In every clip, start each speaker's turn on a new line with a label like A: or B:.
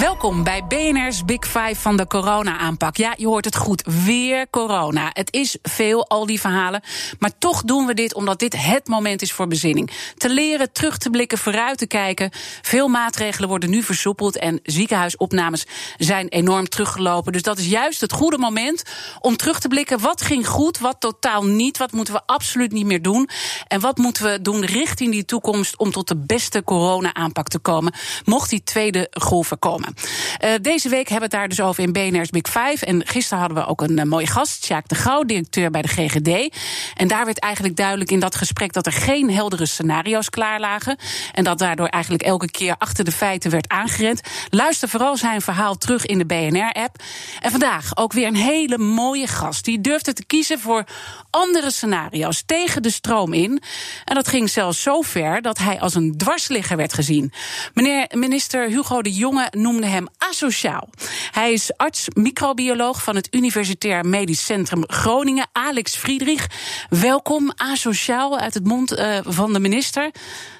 A: Welkom bij BNR's Big Five van de corona-aanpak. Ja, je hoort het goed. Weer corona. Het is veel, al die verhalen. Maar toch doen we dit omdat dit het moment is voor bezinning. Te leren, terug te blikken, vooruit te kijken. Veel maatregelen worden nu versoepeld. En ziekenhuisopnames zijn enorm teruggelopen. Dus dat is juist het goede moment om terug te blikken. Wat ging goed, wat totaal niet? Wat moeten we absoluut niet meer doen? En wat moeten we doen richting die toekomst om tot de beste corona-aanpak te komen? Mocht die tweede golf er komen. Uh, deze week hebben we het daar dus over in BNR's Big Five. En gisteren hadden we ook een uh, mooie gast, Sjaak de Gouw, directeur bij de GGD. En daar werd eigenlijk duidelijk in dat gesprek dat er geen heldere scenario's klaar lagen. En dat daardoor eigenlijk elke keer achter de feiten werd aangerend. Luister vooral zijn verhaal terug in de BNR-app. En vandaag ook weer een hele mooie gast. Die durfde te kiezen voor andere scenario's tegen de stroom in. En dat ging zelfs zo ver dat hij als een dwarsligger werd gezien. Meneer minister Hugo de Jonge noemde hem asociaal. Hij is arts-microbioloog van het Universitair Medisch Centrum Groningen, Alex Friedrich. Welkom, asociaal, uit het mond uh, van de minister.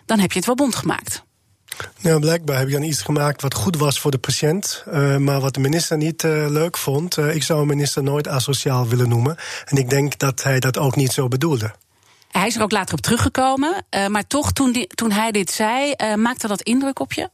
A: Dan heb je het wel bond gemaakt.
B: Nou, blijkbaar heb je dan iets gemaakt wat goed was voor de patiënt, uh, maar wat de minister niet uh, leuk vond. Ik zou een minister nooit asociaal willen noemen. En ik denk dat hij dat ook niet zo bedoelde.
A: Hij is er ook later op teruggekomen, maar toch, toen, die, toen hij dit zei, maakte dat indruk op je?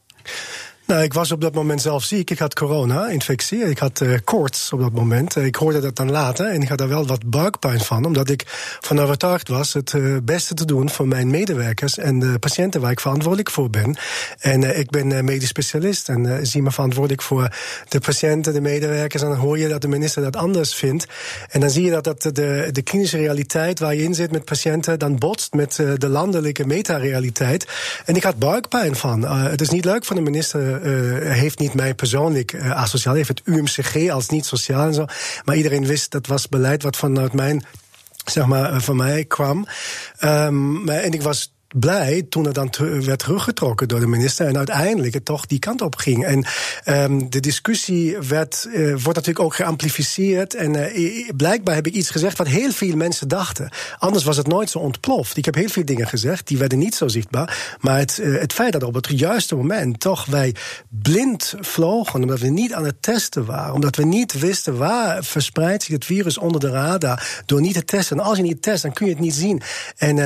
B: Nou, ik was op dat moment zelf ziek. Ik had corona-infectie. Ik had uh, koorts op dat moment. Ik hoorde dat dan later en ik had daar wel wat buikpijn van. Omdat ik van overtuigd was het uh, beste te doen voor mijn medewerkers en de patiënten waar ik verantwoordelijk voor ben. En uh, ik ben medisch specialist en zie me verantwoordelijk voor de patiënten, de medewerkers. En dan hoor je dat de minister dat anders vindt. En dan zie je dat, dat de, de klinische realiteit waar je in zit met patiënten dan botst met de landelijke metarealiteit. En ik had buikpijn van. het is niet leuk voor de minister heeft niet mij persoonlijk uh, asociaal. Heeft het UMCG als niet sociaal en zo. Maar iedereen wist dat was beleid wat vanuit mijn zeg maar, van mij kwam. Um, en ik was blij toen het dan werd teruggetrokken door de minister en uiteindelijk het toch die kant op ging. En um, de discussie werd, uh, wordt natuurlijk ook geamplificeerd. En uh, blijkbaar heb ik iets gezegd wat heel veel mensen dachten. Anders was het nooit zo ontploft. Ik heb heel veel dingen gezegd, die werden niet zo zichtbaar. Maar het, uh, het feit dat op het juiste moment toch wij blind vlogen, omdat we niet aan het testen waren, omdat we niet wisten waar verspreidt zich het virus onder de radar door niet te testen. En als je niet test, dan kun je het niet zien. En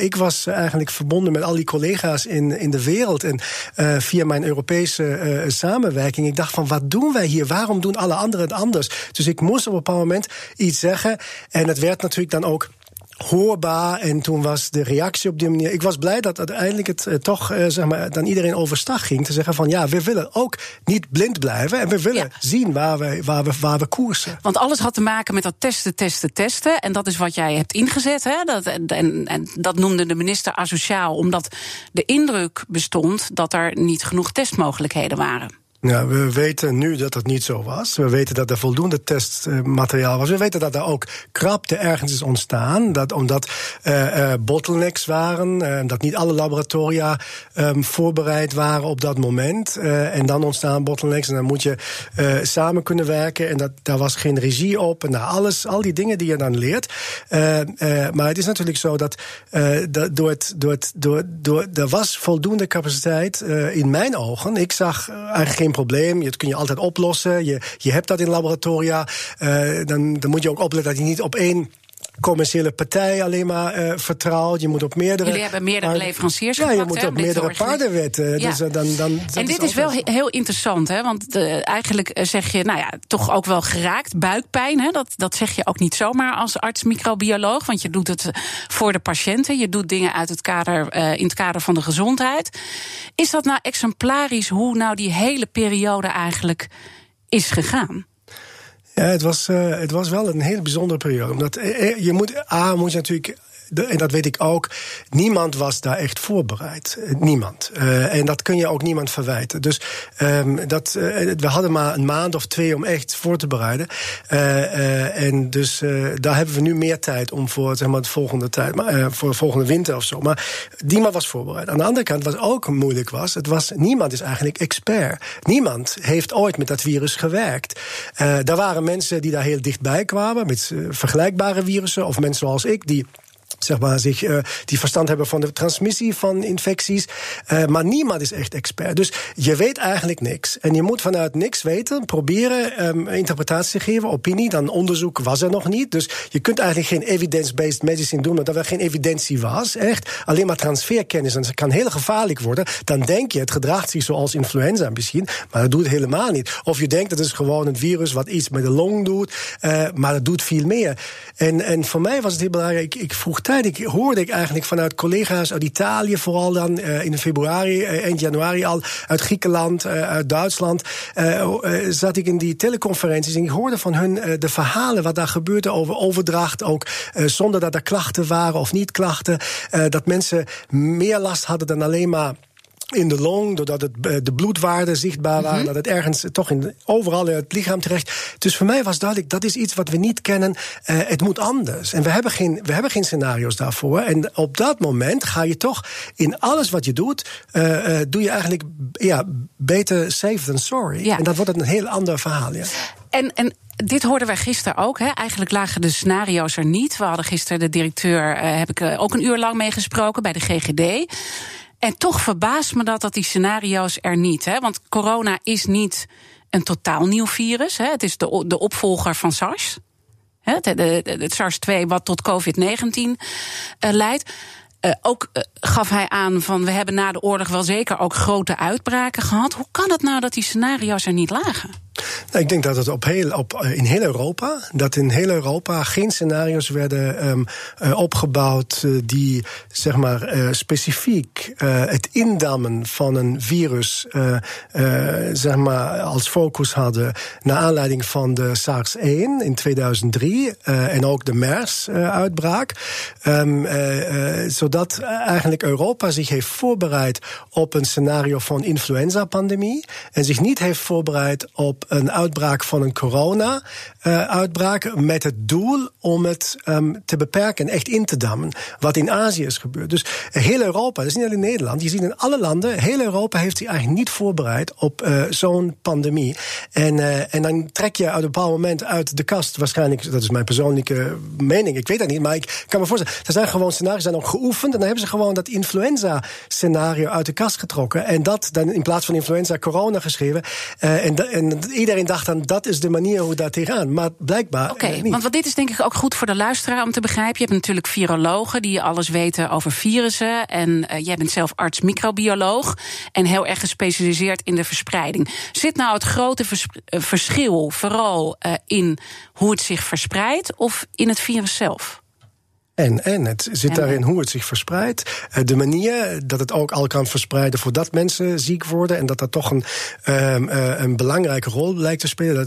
B: ik was eigenlijk verbonden met al die collega's in, in de wereld. En uh, via mijn Europese uh, samenwerking. Ik dacht van wat doen wij hier? Waarom doen alle anderen het anders? Dus ik moest op een bepaald moment iets zeggen. En het werd natuurlijk dan ook hoorbaar. En toen was de reactie op die manier. Ik was blij dat uiteindelijk het uh, toch uh, zeg maar, dan iedereen overstag ging. Te zeggen van ja, we willen ook niet blind blijven. En we willen ja. zien waar we, waar, we, waar we koersen.
A: Want alles had te maken met dat testen, testen, testen. En dat is wat jij hebt ingezet. Hè? Dat, en, en dat noemde de minister asociaal. Omdat de indruk bestond dat er niet genoeg testmogelijkheden waren.
B: Ja, we weten nu dat het niet zo was. We weten dat er voldoende testmateriaal was. We weten dat er ook krapte ergens is ontstaan. Dat omdat uh, bottlenecks waren. Uh, dat niet alle laboratoria um, voorbereid waren op dat moment. en dan ontstaan bottlenecks. En dan moet je samen kunnen werken. En dat, daar was geen regie op. En alles, al die dingen die je dan leert. maar het is natuurlijk zo dat, dat door het, door het, door, door, er was voldoende capaciteit in mijn ogen. Ik zag eigenlijk geen probleem. Dat kun je altijd oplossen. Je, je hebt dat in laboratoria. Uh, dan, dan moet je ook opletten dat je niet op één commerciële partij alleen maar uh, vertrouwt. Je moet op meerdere.
A: Jullie hebben meerdere leveranciers.
B: Ja, je moet op meerdere paarden wetten. Ja. Dus, uh, dan, dan,
A: en dit is, is wel heel interessant, hè? Want uh, eigenlijk zeg je, nou ja, toch ook wel geraakt. Buikpijn, hè? Dat, dat zeg je ook niet zomaar als arts-microbioloog. Want je doet het voor de patiënten. Je doet dingen uit het kader, in het kader van de gezondheid. Is dat nou exemplarisch hoe nou die hele periode eigenlijk is gegaan?
B: Ja, het was, uh, het was wel een hele bijzondere periode. Omdat uh, je moet, A, moet je natuurlijk en dat weet ik ook, niemand was daar echt voorbereid. Niemand. en dat kun je ook niemand verwijten. Dus um, dat, we hadden maar een maand of twee om echt voor te bereiden. en dus daar hebben we nu meer tijd om voor zeg maar, de volgende tijd, maar, voor de volgende winter of zo. Maar niemand was voorbereid. Aan de andere kant, wat ook moeilijk was, het was niemand is eigenlijk expert. Niemand heeft ooit met dat virus gewerkt. Daar waren mensen die daar heel dichtbij kwamen met vergelijkbare virussen, of mensen zoals ik die zeg maar, zich, uh, die verstand hebben van de transmissie van infecties. Uh, maar niemand is echt expert. Dus je weet eigenlijk niks. En je moet vanuit niks weten, proberen um, interpretatie te geven, opinie. Dan onderzoek was er nog niet. Dus je kunt eigenlijk geen evidence-based medicine doen, omdat er geen evidentie was. Echt. Alleen maar transferkennis. En dat kan heel gevaarlijk worden. Dan denk je, het gedraagt zich zoals influenza misschien. Maar dat doet het helemaal niet. Of je denkt, dat is gewoon een virus wat iets met de long doet. Uh, maar dat doet veel meer. En, en voor mij was het heel belangrijk. Ik, ik vroeg ik hoorde ik eigenlijk vanuit collega's uit Italië, vooral dan uh, in februari, uh, eind januari al, uit Griekenland, uh, uit Duitsland, zat ik in die teleconferenties en ik hoorde van hun de verhalen wat daar gebeurde over overdracht, ook zonder dat er klachten waren of niet klachten, dat mensen meer last hadden dan alleen maar in de long, doordat het, eh, de bloedwaarden zichtbaar waren, mhm. dat het ergens toch in, overal in het lichaam terecht. Dus voor mij was duidelijk, dat is iets wat we niet kennen. Uh, het moet anders. En we hebben, geen, we hebben geen scenario's daarvoor. En op dat moment ga je toch in alles wat je doet, uh, doe je eigenlijk ja, beter safe than sorry. Ja. En dat wordt een heel ander verhaal. Ja.
A: En, en dit hoorden wij gisteren ook. Hè. Eigenlijk lagen de scenario's er niet. We hadden gisteren de directeur, heb ik ook een uur lang meegesproken bij de GGD. En toch verbaast me dat dat die scenario's er niet. Hè? Want corona is niet een totaal nieuw virus. Hè? Het is de, de opvolger van SARS. Hè? Het, het SARS-2 wat tot COVID-19 uh, leidt. Uh, ook uh, gaf hij aan van we hebben na de oorlog wel zeker ook grote uitbraken gehad. Hoe kan het nou dat die scenario's er niet lagen?
B: Ik denk dat het op heel, op, eh, in heel Europa, dat in heel Europa geen scenario's werden um, uh, opgebouwd uh, die zeg maar specifiek het indammen van een virus zeg maar als focus hadden naar aanleiding van de SARS-1 in 2003 en ook de MERS-uitbraak. Um, zodat eigenlijk Europa zich heeft voorbereid op een scenario van influenza-pandemie en zich niet heeft voorbereid op een uitbraak van een corona-uitbraak met het doel om het um, te beperken, echt in te dammen. Wat in Azië is gebeurd. Dus heel Europa, is niet alleen Nederland, je ziet in alle landen, heel Europa heeft zich eigenlijk niet voorbereid op uh, zo'n pandemie. En, uh, en dan trek je uit een bepaald moment uit de kast, waarschijnlijk, dat is mijn persoonlijke mening, ik weet dat niet, maar ik kan me voorstellen, er zijn gewoon scenario's zijn ook geoefend en dan hebben ze gewoon dat influenza-scenario uit de kast getrokken en dat dan in plaats van influenza corona geschreven. en, en iedereen dacht dan dat is de manier hoe dat tegenaan. Maar blijkbaar.
A: Oké, okay, want wat dit is denk ik ook goed voor de luisteraar om te begrijpen. Je hebt natuurlijk virologen die alles weten over virussen. En uh, jij bent zelf arts microbioloog. En heel erg gespecialiseerd in de verspreiding. Zit nou het grote vers uh, verschil vooral uh, in hoe het zich verspreidt of in het virus zelf?
B: En, en het zit daarin hoe het zich verspreidt. Eh, de manier dat het ook al kan verspreiden voordat mensen ziek worden. En dat dat toch een, um, een belangrijke rol lijkt te spelen. Dat,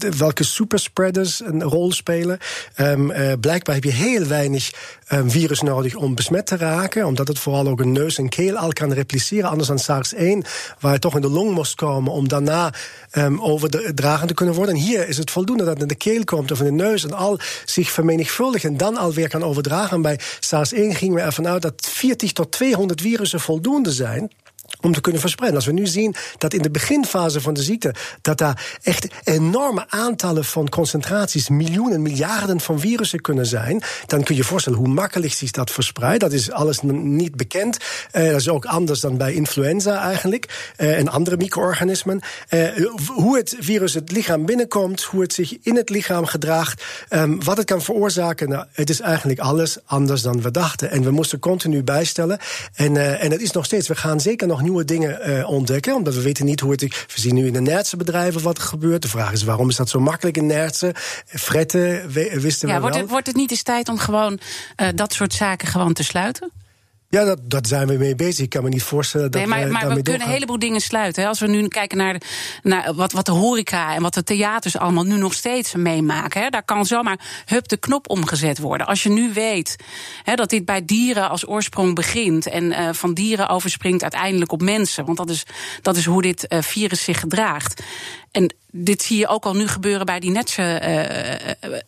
B: de, welke superspreaders een rol spelen. Uh, blijkbaar heb je heel weinig um, virus nodig om besmet te raken. Omdat het vooral ook een neus en keel al kan repliceren. Anders dan SARS-1, waar het toch in de long moest komen om daarna um, overdragen te kunnen worden. En hier is het voldoende dat het in de keel komt of in de neus en al zich vermenigvuldigt en dan alweer kan overdragen. Bij SARS-1 gingen we ervan uit dat 40 tot 200 virussen voldoende zijn om te kunnen verspreiden. Als we nu zien dat in de beginfase van de ziekte... dat daar echt enorme aantallen van concentraties... miljoenen, miljarden van virussen kunnen zijn... dan kun je je voorstellen hoe makkelijk zich dat verspreidt. Dat is alles niet bekend. Uh, dat is ook anders dan bij influenza eigenlijk. Uh, en andere micro-organismen. Uh, hoe het virus het lichaam binnenkomt... hoe het zich in het lichaam gedraagt... Um, wat het kan veroorzaken... Nou, het is eigenlijk alles anders dan we dachten. En we moesten continu bijstellen. En, en het is nog steeds... we gaan zeker nog nieuwe dingen uh, ontdekken. Omdat we weten niet hoe het... We zien nu in de Nertse bedrijven wat er gebeurt. De vraag is waarom is dat zo makkelijk in Nertse? Fretten wisten
A: ja,
B: we
A: wordt Het, wordt het niet eens tijd om gewoon uh, dat soort zaken gewoon te sluiten?
B: Ja, dat, dat zijn we mee bezig. Ik kan me niet voorstellen dat
A: nee, maar, maar we kunnen een heleboel dingen sluiten. Hè. Als we nu kijken naar, de, naar wat, wat de horeca en wat de theaters allemaal nu nog steeds meemaken. Hè, daar kan zomaar hup de knop omgezet worden. Als je nu weet hè, dat dit bij dieren als oorsprong begint en uh, van dieren overspringt uiteindelijk op mensen. Want dat is, dat is hoe dit uh, virus zich gedraagt. En dit zie je ook al nu gebeuren bij die netse uh,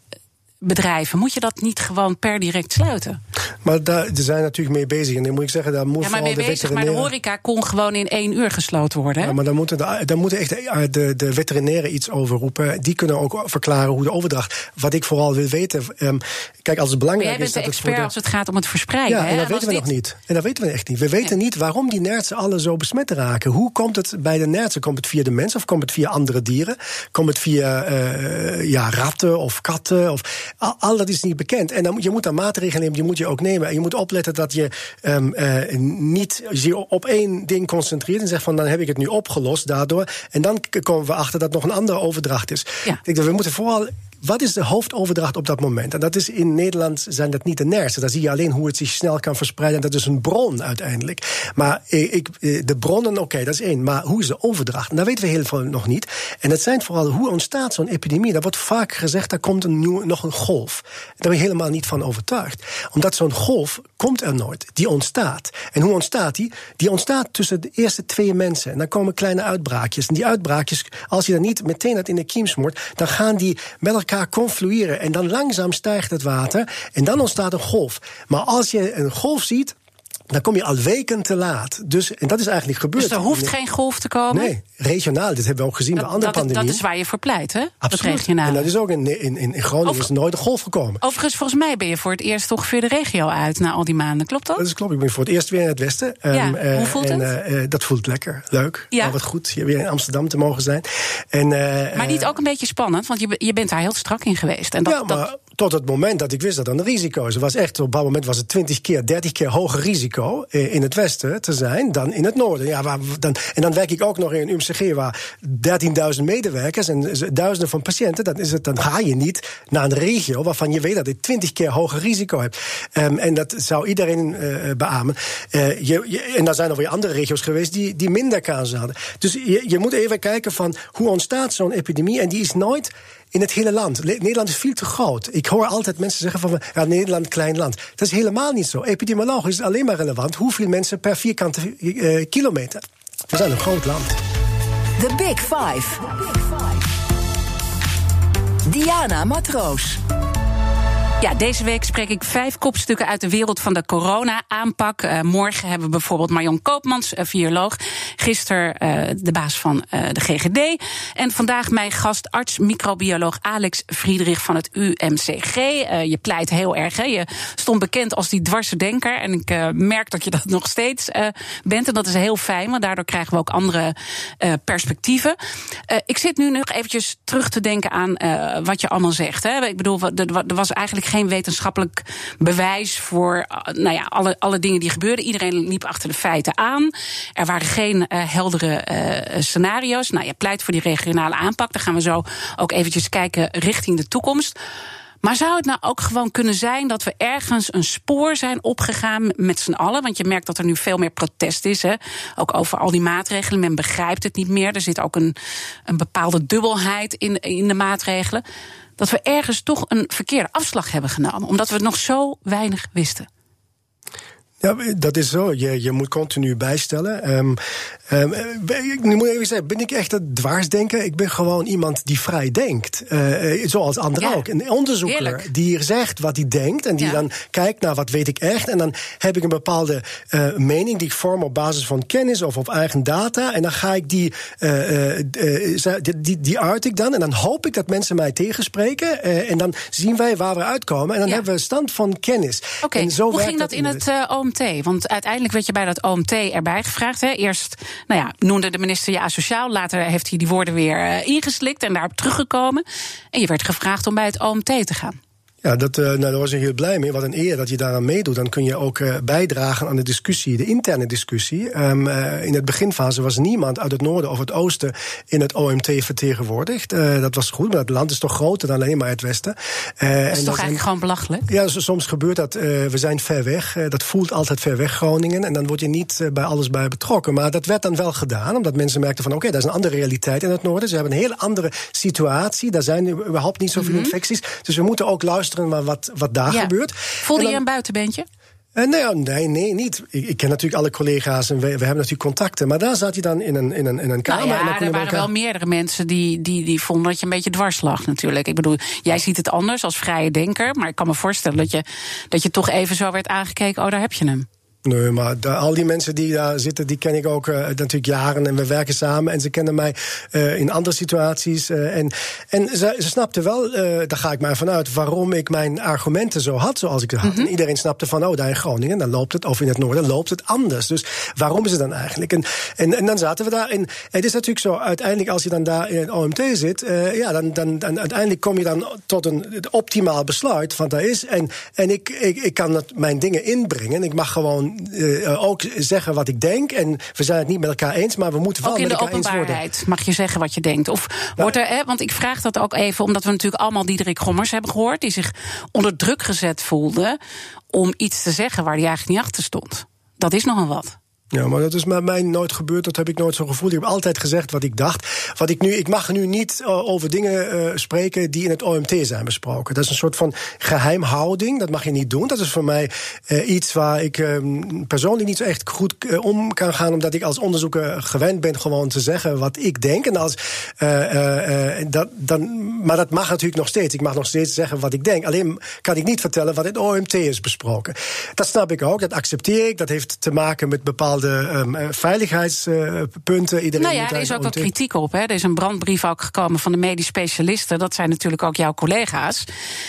A: bedrijven. Moet je dat niet gewoon per direct sluiten?
B: Maar daar zijn natuurlijk mee bezig. En dan moet ik zeggen, daar moet
A: ja, maar mee de bezig, Maar de horeca kon gewoon in één uur gesloten worden.
B: Ja, maar dan moeten, de, dan moeten echt de, de, de veterinairen iets over roepen. Die kunnen ook verklaren hoe de overdracht. Wat ik vooral wil weten. Um, kijk, als het belangrijk
A: jij
B: is.
A: Bent de expert als het gaat om het verspreiden.
B: Ja, en dat
A: hè?
B: weten we nog niet. En dat weten we echt niet. We weten niet waarom die nertsen alle zo besmet raken. Hoe komt het bij de nertsen? Komt het via de mens of komt het via andere dieren? Komt het via uh, ja, ratten of katten? Of, al, al dat is niet bekend. En dan, je moet daar maatregelen nemen, die moet je ook nemen. En je moet opletten dat je um, uh, niet je op één ding concentreert en zegt van dan heb ik het nu opgelost daardoor. En dan komen we achter dat nog een andere overdracht is.
A: Ja.
B: Ik denk dat we moeten vooral wat is de hoofdoverdracht op dat moment? En dat is in Nederland zijn dat niet de nersen. Daar zie je alleen hoe het zich snel kan verspreiden. En dat is een bron uiteindelijk. Maar ik, de bronnen, oké, dat is één. Maar hoe is de overdracht? En dat weten we heel veel nog niet. En het zijn vooral hoe ontstaat zo'n epidemie. Daar wordt vaak gezegd, daar komt een nieuw, nog een golf. Daar ben je helemaal niet van overtuigd. Omdat zo'n golf komt er nooit. Die ontstaat. En hoe ontstaat die? Die ontstaat tussen de eerste twee mensen. En dan komen kleine uitbraakjes. En die uitbraakjes, als je er niet meteen uit in de kiem smoort, dan gaan die met elkaar elkaar conflueren. En dan langzaam stijgt het water. En dan ontstaat een golf. Maar als je een golf ziet, dan kom je al weken te laat. Dus, en dat is eigenlijk gebeurd.
A: Dus er hoeft geen golf te komen?
B: Nee, regionaal. Dit hebben we ook gezien
A: dat,
B: bij andere
A: dat,
B: pandemieën.
A: Dat is waar je voor pleit, hè?
B: Absoluut. En dat is ook in, in, in Groningen Over, is nooit een golf gekomen.
A: Overigens, volgens mij ben je voor het eerst toch weer de regio uit na al die maanden. Klopt dat?
B: Dat is klopt. Ik ben voor het eerst weer in het Westen.
A: Ja, um, hoe voelt
B: en,
A: het?
B: Uh, dat voelt lekker. Leuk.
A: Ja.
B: wat goed. Hier weer in Amsterdam te mogen zijn. En,
A: maar niet ook een beetje spannend? Want je, je bent daar heel strak in geweest. En dat,
B: ja, maar
A: dat...
B: tot het moment dat ik wist dat er een risico is. Er was echt, op dat moment was het 20 keer, 30 keer hoger risico in het Westen te zijn dan in het noorden. Ja, dan, en dan werk ik ook nog in een UMCG waar 13.000 medewerkers en duizenden van patiënten. Dan, is het, dan ga je niet naar een regio waarvan je weet dat je 20 keer hoger risico hebt. Um, en dat zou iedereen uh, beamen. Je, en dan zijn er weer andere regio's geweest die, die minder kans hadden. Dus je, je moet even kijken van hoe ontstaat zo'n epidemie. En die is nooit in het hele land. Nederland is veel te groot. Ik hoor altijd mensen zeggen van ja, Nederland, klein land. Dat is helemaal niet zo. Epidemiologisch is alleen maar relevant hoeveel mensen per vierkante uh, kilometer. We zijn een groot land.
C: The Big Five. Diana Matroos.
A: Ja, deze week spreek ik vijf kopstukken uit de wereld van de corona-aanpak. Uh, morgen hebben we bijvoorbeeld Marion Koopmans, uh, viroloog. Gisteren uh, de baas van de GGD. En vandaag mijn gast, arts-microbioloog Alex Friedrich van het UMCG. je pleit heel erg, hè? Je stond bekend als die dwarse denker. En ik merk dat je dat nog steeds bent. En dat is heel fijn, want daardoor krijgen we ook andere perspectieven. ik zit nu nog eventjes terug te denken aan wat je allemaal zegt. Hè? Ik bedoel, er was eigenlijk geen wetenschappelijk bewijs voor nou ja, alle, alle dingen die gebeurden. Iedereen liep achter de feiten aan. Er waren geen uh, heldere uh, scenario's. Nou, je pleit voor die regionale aanpak. Daar gaan we zo ook eventjes kijken richting de toekomst. Maar zou het nou ook gewoon kunnen zijn dat we ergens een spoor zijn opgegaan met z'n allen? Want je merkt dat er nu veel meer protest is, hè? ook over al die maatregelen. Men begrijpt het niet meer. Er zit ook een, een bepaalde dubbelheid in, in de maatregelen dat we ergens toch een verkeerde afslag hebben genomen, omdat we nog zo weinig wisten.
B: Ja, dat is zo. Je, je moet continu bijstellen. Um, um, ik moet even zeggen, ben ik echt het dwarsdenken? Ik ben gewoon iemand die vrij denkt. Uh, zoals anderen
A: ja.
B: ook. Een onderzoeker
A: Heerlijk.
B: die zegt wat hij denkt... en die ja. dan kijkt naar wat weet ik echt... en dan heb ik een bepaalde uh, mening die ik vorm op basis van kennis... of op eigen data. En dan ga ik die, uh, die, die, die uit ik dan... en dan hoop ik dat mensen mij tegenspreken... en dan zien wij waar we uitkomen... en dan
A: ja.
B: hebben we stand van kennis.
A: Oké,
B: okay.
A: hoe ging dat in het OMT? Want uiteindelijk werd je bij dat OMT erbij gevraagd. Hè? Eerst nou ja, noemde de minister je asociaal. Later heeft hij die woorden weer uh, ingeslikt en daarop teruggekomen. En je werd gevraagd om bij het OMT te gaan.
B: Ja, dat, uh, nou, daar was ik heel blij mee. Wat een eer dat je daaraan meedoet. Dan kun je ook uh, bijdragen aan de discussie, de interne discussie. Um, uh, in het beginfase was niemand uit het noorden of het oosten in het OMT vertegenwoordigd. dat was goed, maar het land is toch groter dan alleen maar het westen.
A: dat is en toch eigenlijk gewoon belachelijk?
B: Ja, soms gebeurt dat. we zijn ver weg. dat voelt altijd ver weg, Groningen. En dan word je niet bij alles bij betrokken. Maar dat werd dan wel gedaan, omdat mensen merkten van... oké, okay, dat is een andere realiteit in het noorden. Ze hebben een hele andere situatie. Daar zijn überhaupt niet zoveel mm -hmm. infecties. Dus we moeten ook luisteren maar wat, wat daar gebeurt.
A: Voelde je een buitenbeentje?
B: Uh, nee, nee, nee, niet. Ik, ik, ken natuurlijk alle collega's en we, we, hebben natuurlijk contacten. Maar daar zat je dan in een, in een, in een kamer.
A: Nou ja,
B: en
A: er waren wel meerdere mensen die, die, die vonden dat je een beetje dwars lag natuurlijk. Ik bedoel, jij ziet het anders als vrije denker. Maar ik kan me voorstellen dat je, dat je toch even zo werd aangekeken. Oh, daar heb je hem.
B: Nee, maar de, al die mensen die daar zitten, die ken ik ook uh, natuurlijk jaren. En we werken samen en ze kennen mij uh, in andere situaties. Uh, en en ze, ze snapten wel, daar ga ik maar vanuit, waarom ik mijn argumenten zo had zoals ik ze had. Mm -hmm. En iedereen snapte van, oh, daar in Groningen, dan loopt het, of in het noorden, loopt het anders. Dus waarom is het dan eigenlijk? En, en, en dan zaten we daar. En het is natuurlijk zo, uiteindelijk als je dan daar in het OMT zit, ja, dan, dan, dan uiteindelijk kom je dan tot een optimaal besluit van daar is. En, en ik, ik, ik kan dat, mijn dingen inbrengen. Ik mag gewoon uh, ook zeggen wat ik denk. En we zijn het niet met elkaar eens, maar we moeten wel met
A: elkaar
B: eens worden.
A: in de openbaarheid mag je zeggen wat je denkt. Of nou, wordt er, hè, want ik vraag dat ook even, omdat we natuurlijk allemaal Diederik Gommers hebben gehoord, die zich onder druk gezet voelde om iets te zeggen waar hij eigenlijk niet achter stond. Dat is nogal wat.
B: Ja, maar dat is met mij nooit gebeurd. Dat heb ik nooit zo gevoeld. Ik heb altijd gezegd wat ik dacht. Wat ik, nu, ik mag nu niet uh, over dingen uh, spreken die in het OMT zijn besproken. Dat is een soort van geheimhouding. Dat mag je niet doen. Dat is voor mij uh, iets waar ik um, persoonlijk niet zo echt goed om kan gaan. Omdat ik als onderzoeker gewend ben gewoon te zeggen wat ik denk. En als, dat, dan, maar dat mag natuurlijk nog steeds. Ik mag nog steeds zeggen wat ik denk. Alleen kan ik niet vertellen wat in het OMT is besproken. Dat snap ik ook. Dat accepteer ik. Dat heeft te maken met bepaalde bepaalde um, veiligheidspunten. Iedereen
A: nou ja, er is ook wat kritiek op. Hè. Er is een brandbrief ook gekomen van de medisch specialisten. Dat zijn natuurlijk ook jouw collega's.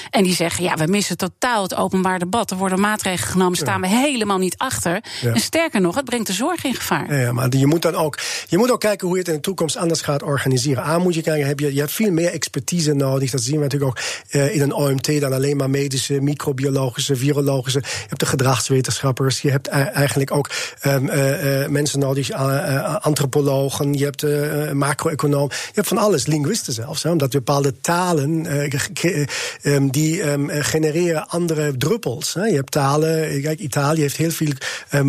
A: En die zeggen, ja, we missen totaal het openbaar debat. Er worden maatregelen genomen, staan we helemaal niet achter. Ja. En sterker nog, het brengt de zorg in gevaar.
B: Ja, maar je moet dan ook, je moet ook kijken hoe je het in de toekomst anders gaat organiseren. Aan moet je kijken, heb je, je hebt veel meer expertise nodig. Dat zien we natuurlijk ook uh, in een OMT dan alleen maar medische, microbiologische, virologische. Je hebt de gedragswetenschappers. Je hebt eigenlijk ook um, uh, mensen nodig, uh, antropologen, je hebt macro-econoom, je hebt van alles, linguisten zelfs, omdat bepaalde talen um, die um, genereren andere druppels. Hè. Je hebt talen, kijk, Italië heeft heel veel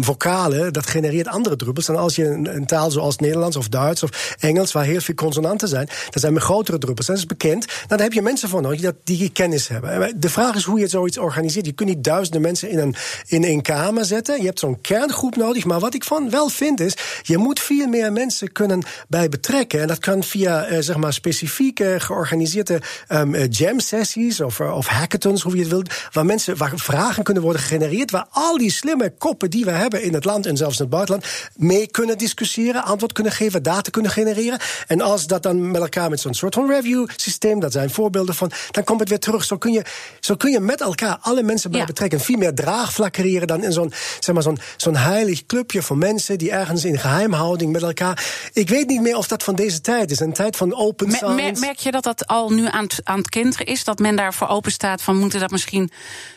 B: vocalen, dat genereert andere druppels. En als je een, taal zoals Nederlands of Duits of Engels, waar heel veel consonanten zijn, dat zijn grotere druppels. Dat is bekend. Nou, daar heb je mensen voor nodig die, die kennis hebben. De vraag is hoe je zoiets organiseert. Je kunt niet duizenden mensen in een, in een kamer zetten. Je hebt zo'n kerngroep nodig, maar wat ik van wel vind is, je moet veel meer mensen kunnen bij betrekken. En dat kan via uh, zeg maar specifieke georganiseerde um, jam sessies of, uh, of hackathons, hoe je het wilt, waar mensen waar vragen kunnen worden gegenereerd, waar al die slimme koppen die we hebben in het land en zelfs in het buitenland mee kunnen discussiëren, antwoord kunnen geven, data kunnen genereren. En als dat dan met elkaar met zo'n soort van review systeem, dat zijn voorbeelden van, dan komt het weer terug. Zo kun je, zo kun je met elkaar alle mensen bij ja. betrekken. Veel meer draagvlak creëren dan in zo'n zeg maar zo'n zo'n heilig clubje van mensen die ergens in geheimhouding met elkaar. Ik weet niet meer of dat van deze tijd is. Een tijd van open science.
A: Merk je dat dat al nu aan het, aan het kenteren is? Dat men daarvoor open staat van moeten dat misschien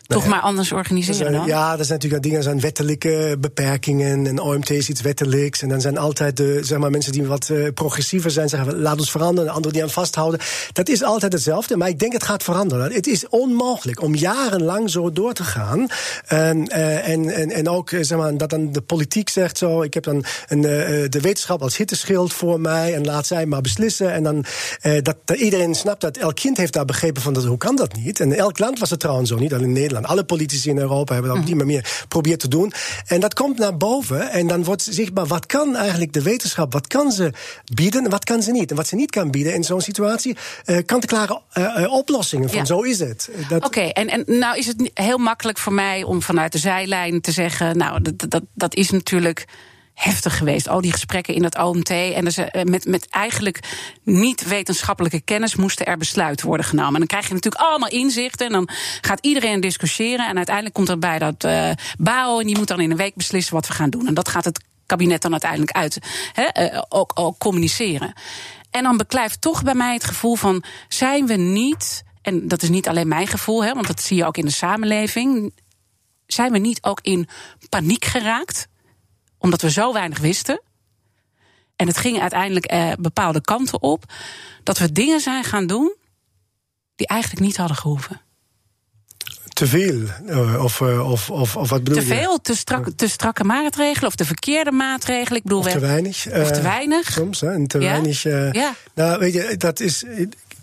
A: toch maar anders organiseren
B: zijn,
A: dan?
B: Ja, er zijn natuurlijk dingen, zijn wettelijke beperkingen. En OMT is iets wettelijks. En dan zijn altijd de zeg maar, mensen die wat uh, progressiever zijn, zeggen laat ons veranderen. Anderen die aan vasthouden. Dat is altijd hetzelfde. Maar ik denk het gaat veranderen. Het is onmogelijk om jarenlang zo door te gaan. En, uh, en, en, en ook zeg maar, dat dan de politiek zegt zo. Ik heb dan een, de wetenschap als hitteschild voor mij. En laat zij maar beslissen. En dan dat, dat, iedereen snapt dat. Elk kind heeft daar begrepen van dat, hoe kan dat niet? En elk land was het trouwens zo niet. Alleen in Nederland. Alle politici in Europa hebben dat op die manier geprobeerd te doen. En dat komt naar boven en dan wordt zichtbaar wat kan eigenlijk de wetenschap, wat kan ze bieden en wat kan ze niet. En wat ze niet kan bieden in zo'n situatie, uh, kant-en-klare uh, oplossingen van ja. zo is het.
A: Oké, okay, en, en nou is het heel makkelijk voor mij om vanuit de zijlijn te zeggen, nou dat, dat, dat is natuurlijk heftig geweest. Al die gesprekken in het OMT. En dus, met, met eigenlijk niet wetenschappelijke kennis moesten er besluiten worden genomen. En dan krijg je natuurlijk allemaal inzichten. En dan gaat iedereen discussiëren. En uiteindelijk komt erbij dat uh. En die moet dan in een week beslissen wat we gaan doen. En dat gaat het kabinet dan uiteindelijk uit. He, uh, ook, ook communiceren. En dan beklijft toch bij mij het gevoel van: zijn we niet en dat is niet alleen mijn gevoel, hè, want dat zie je ook in de samenleving. Zijn we niet ook in paniek geraakt? Omdat we zo weinig wisten. En het ging uiteindelijk eh, bepaalde kanten op. Dat we dingen zijn gaan doen die eigenlijk niet hadden gehoeven.
B: Te veel? Uh, of, uh, of, of, of wat bedoel
A: te
B: je?
A: Te veel, te, strak, te strakke maatregelen of de verkeerde maatregelen. Ik bedoel,
B: of te weinig.
A: Of te weinig.
B: Soms, hè, en te
A: ja?
B: weinig.
A: ja.
B: Nou, weet je, dat is.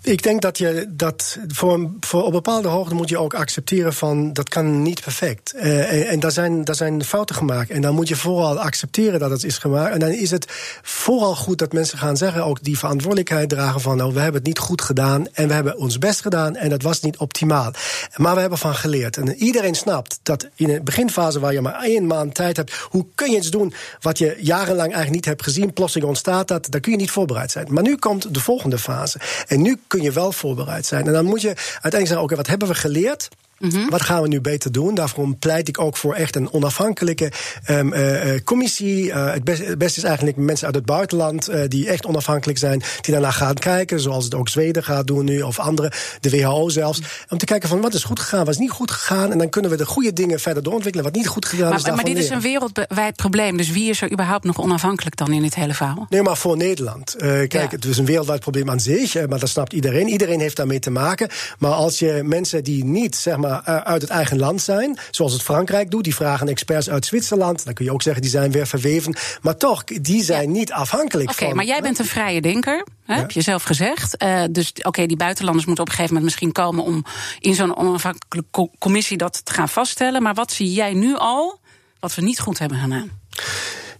B: Ik denk dat je dat voor, voor op bepaalde hoogte moet je ook accepteren van dat kan niet perfect. Uh, en, daar zijn, daar zijn fouten gemaakt. En dan moet je vooral accepteren dat het is gemaakt. En dan is het vooral goed dat mensen gaan zeggen, ook die verantwoordelijkheid dragen van nou, we hebben het niet goed gedaan en we hebben ons best gedaan en dat was niet optimaal. Maar we hebben van geleerd. En iedereen snapt dat in een beginfase waar je maar één maand tijd hebt, hoe kun je iets doen wat je jarenlang eigenlijk niet hebt gezien, plotseling ontstaat dat, daar kun je niet voorbereid zijn. Maar nu komt de volgende fase. En nu kun je wel voorbereid zijn. En dan moet je uiteindelijk zeggen: oké, wat hebben we geleerd? Mm -hmm. Wat gaan we nu beter doen? Daarom pleit ik ook voor echt een onafhankelijke um, uh, commissie. Uh, het, best, het, beste is eigenlijk mensen uit het buitenland uh, die echt onafhankelijk zijn, die daarna gaan kijken, zoals het ook Zweden gaat doen nu, of andere, de WHO zelfs. Om te kijken van wat is goed gegaan, wat is niet goed gegaan. En dan kunnen we de goede dingen verder doorontwikkelen. Wat niet goed gegaan
A: maar,
B: is.
A: Maar dit
B: leren.
A: is een wereldwijd probleem. Dus wie is er überhaupt nog onafhankelijk dan in dit hele verhaal?
B: Nee, maar voor Nederland. kijk, ja. het is een wereldwijd probleem aan zich, maar dat snapt iedereen. Iedereen heeft daarmee te maken. Maar als je mensen die niet, zeg maar, uit het eigen land zijn. Zoals het Frankrijk doet. Die vragen experts uit Zwitserland. Dan kun je ook zeggen, die zijn weer verweven. Maar toch, die zijn ja. niet afhankelijk
A: okay,
B: van...
A: Oké, maar jij bent een vrije denker. Hè, ja. Heb je zelf gezegd. Uh, dus oké, okay, die buitenlanders moeten op een gegeven moment misschien komen... om in zo'n onafhankelijke commissie dat te gaan vaststellen. Maar wat zie jij nu al wat we niet goed hebben gedaan?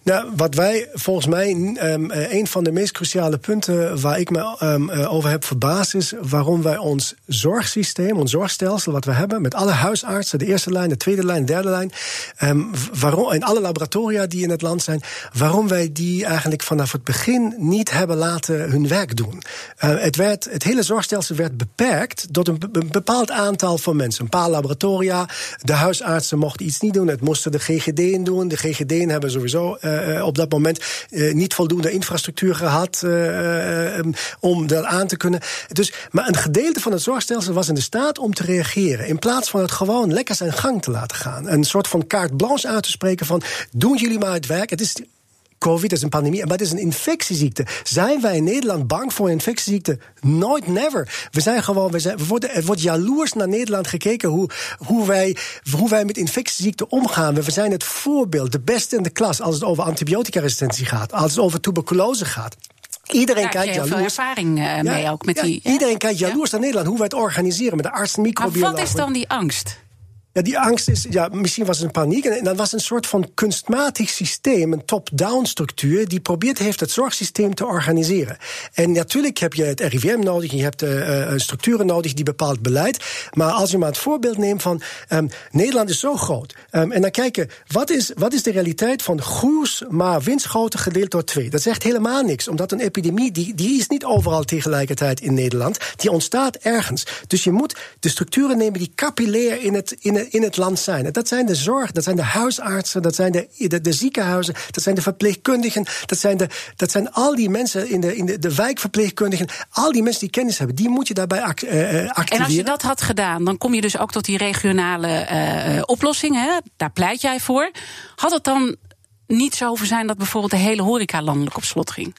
B: Nou, wat wij volgens mij um, een van de meest cruciale punten waar ik me um, over heb verbaasd is waarom wij ons zorgsysteem, ons zorgstelsel wat we hebben met alle huisartsen, de eerste lijn, de tweede lijn, de derde lijn, um, waarom en alle laboratoria die in het land zijn, waarom wij die eigenlijk vanaf het begin niet hebben laten hun werk doen. Uh, het, werd, het hele zorgstelsel werd beperkt tot een, bepaald aantal van mensen, een paar laboratoria. De huisartsen mochten iets niet doen, het moesten de GGD'en doen. De GGD'en hebben sowieso uh, op dat moment uh, niet voldoende infrastructuur gehad uh, um, om dat aan te kunnen. Dus, maar een gedeelte van het zorgstelsel was in de staat om te reageren. In plaats van het gewoon lekker zijn gang te laten gaan. Een soort van carte blanche uit te spreken van doen jullie maar het werk. Het is COVID is een pandemie, maar het is een infectieziekte. Zijn wij in Nederland bang voor een infectieziekte? Nooit, never. We zijn gewoon, we zijn, we worden, er wordt jaloers naar Nederland gekeken hoe, hoe, wij, hoe wij met infectieziekten omgaan. We zijn het voorbeeld, de beste in de klas als het over antibioticaresistentie gaat, als het over tuberculose gaat. Iedereen kijkt jaloers.
A: veel ervaring uh, mee ook met
B: ja,
A: die.
B: Iedereen kijkt jaloers naar Nederland, hoe wij het organiseren met de artsen,
A: Maar
B: microbiologen.
A: wat is dan die angst?
B: Ja, die angst is, ja, misschien was het een paniek. En dat was een soort van kunstmatig systeem, een top-down structuur, die probeert heeft het zorgsysteem te organiseren. En natuurlijk heb je het RIVM nodig, je hebt uh, structuren nodig die bepaalt beleid. Maar als je maar het voorbeeld neemt van um, Nederland is zo groot. Um, en dan kijken, wat is, wat is de realiteit van groes, maar winstgrootte gedeeld door twee? Dat zegt helemaal niks, omdat een epidemie, die, die is niet overal tegelijkertijd in Nederland. Die ontstaat ergens. Dus je moet de structuren nemen die capillair in het, in het in het land zijn. Dat zijn de zorg, dat zijn de huisartsen, dat zijn de, de, de ziekenhuizen, dat zijn de verpleegkundigen, dat zijn, de, dat zijn al die mensen in de, in de, de wijkverpleegkundigen, al die mensen die kennis hebben, die moet je daarbij act, uh, activeren.
A: En als je dat had gedaan, dan kom je dus ook tot die regionale uh, oplossingen. Hè? Daar pleit jij voor. Had het dan niet zo over zijn dat bijvoorbeeld de hele horeca landelijk op slot ging?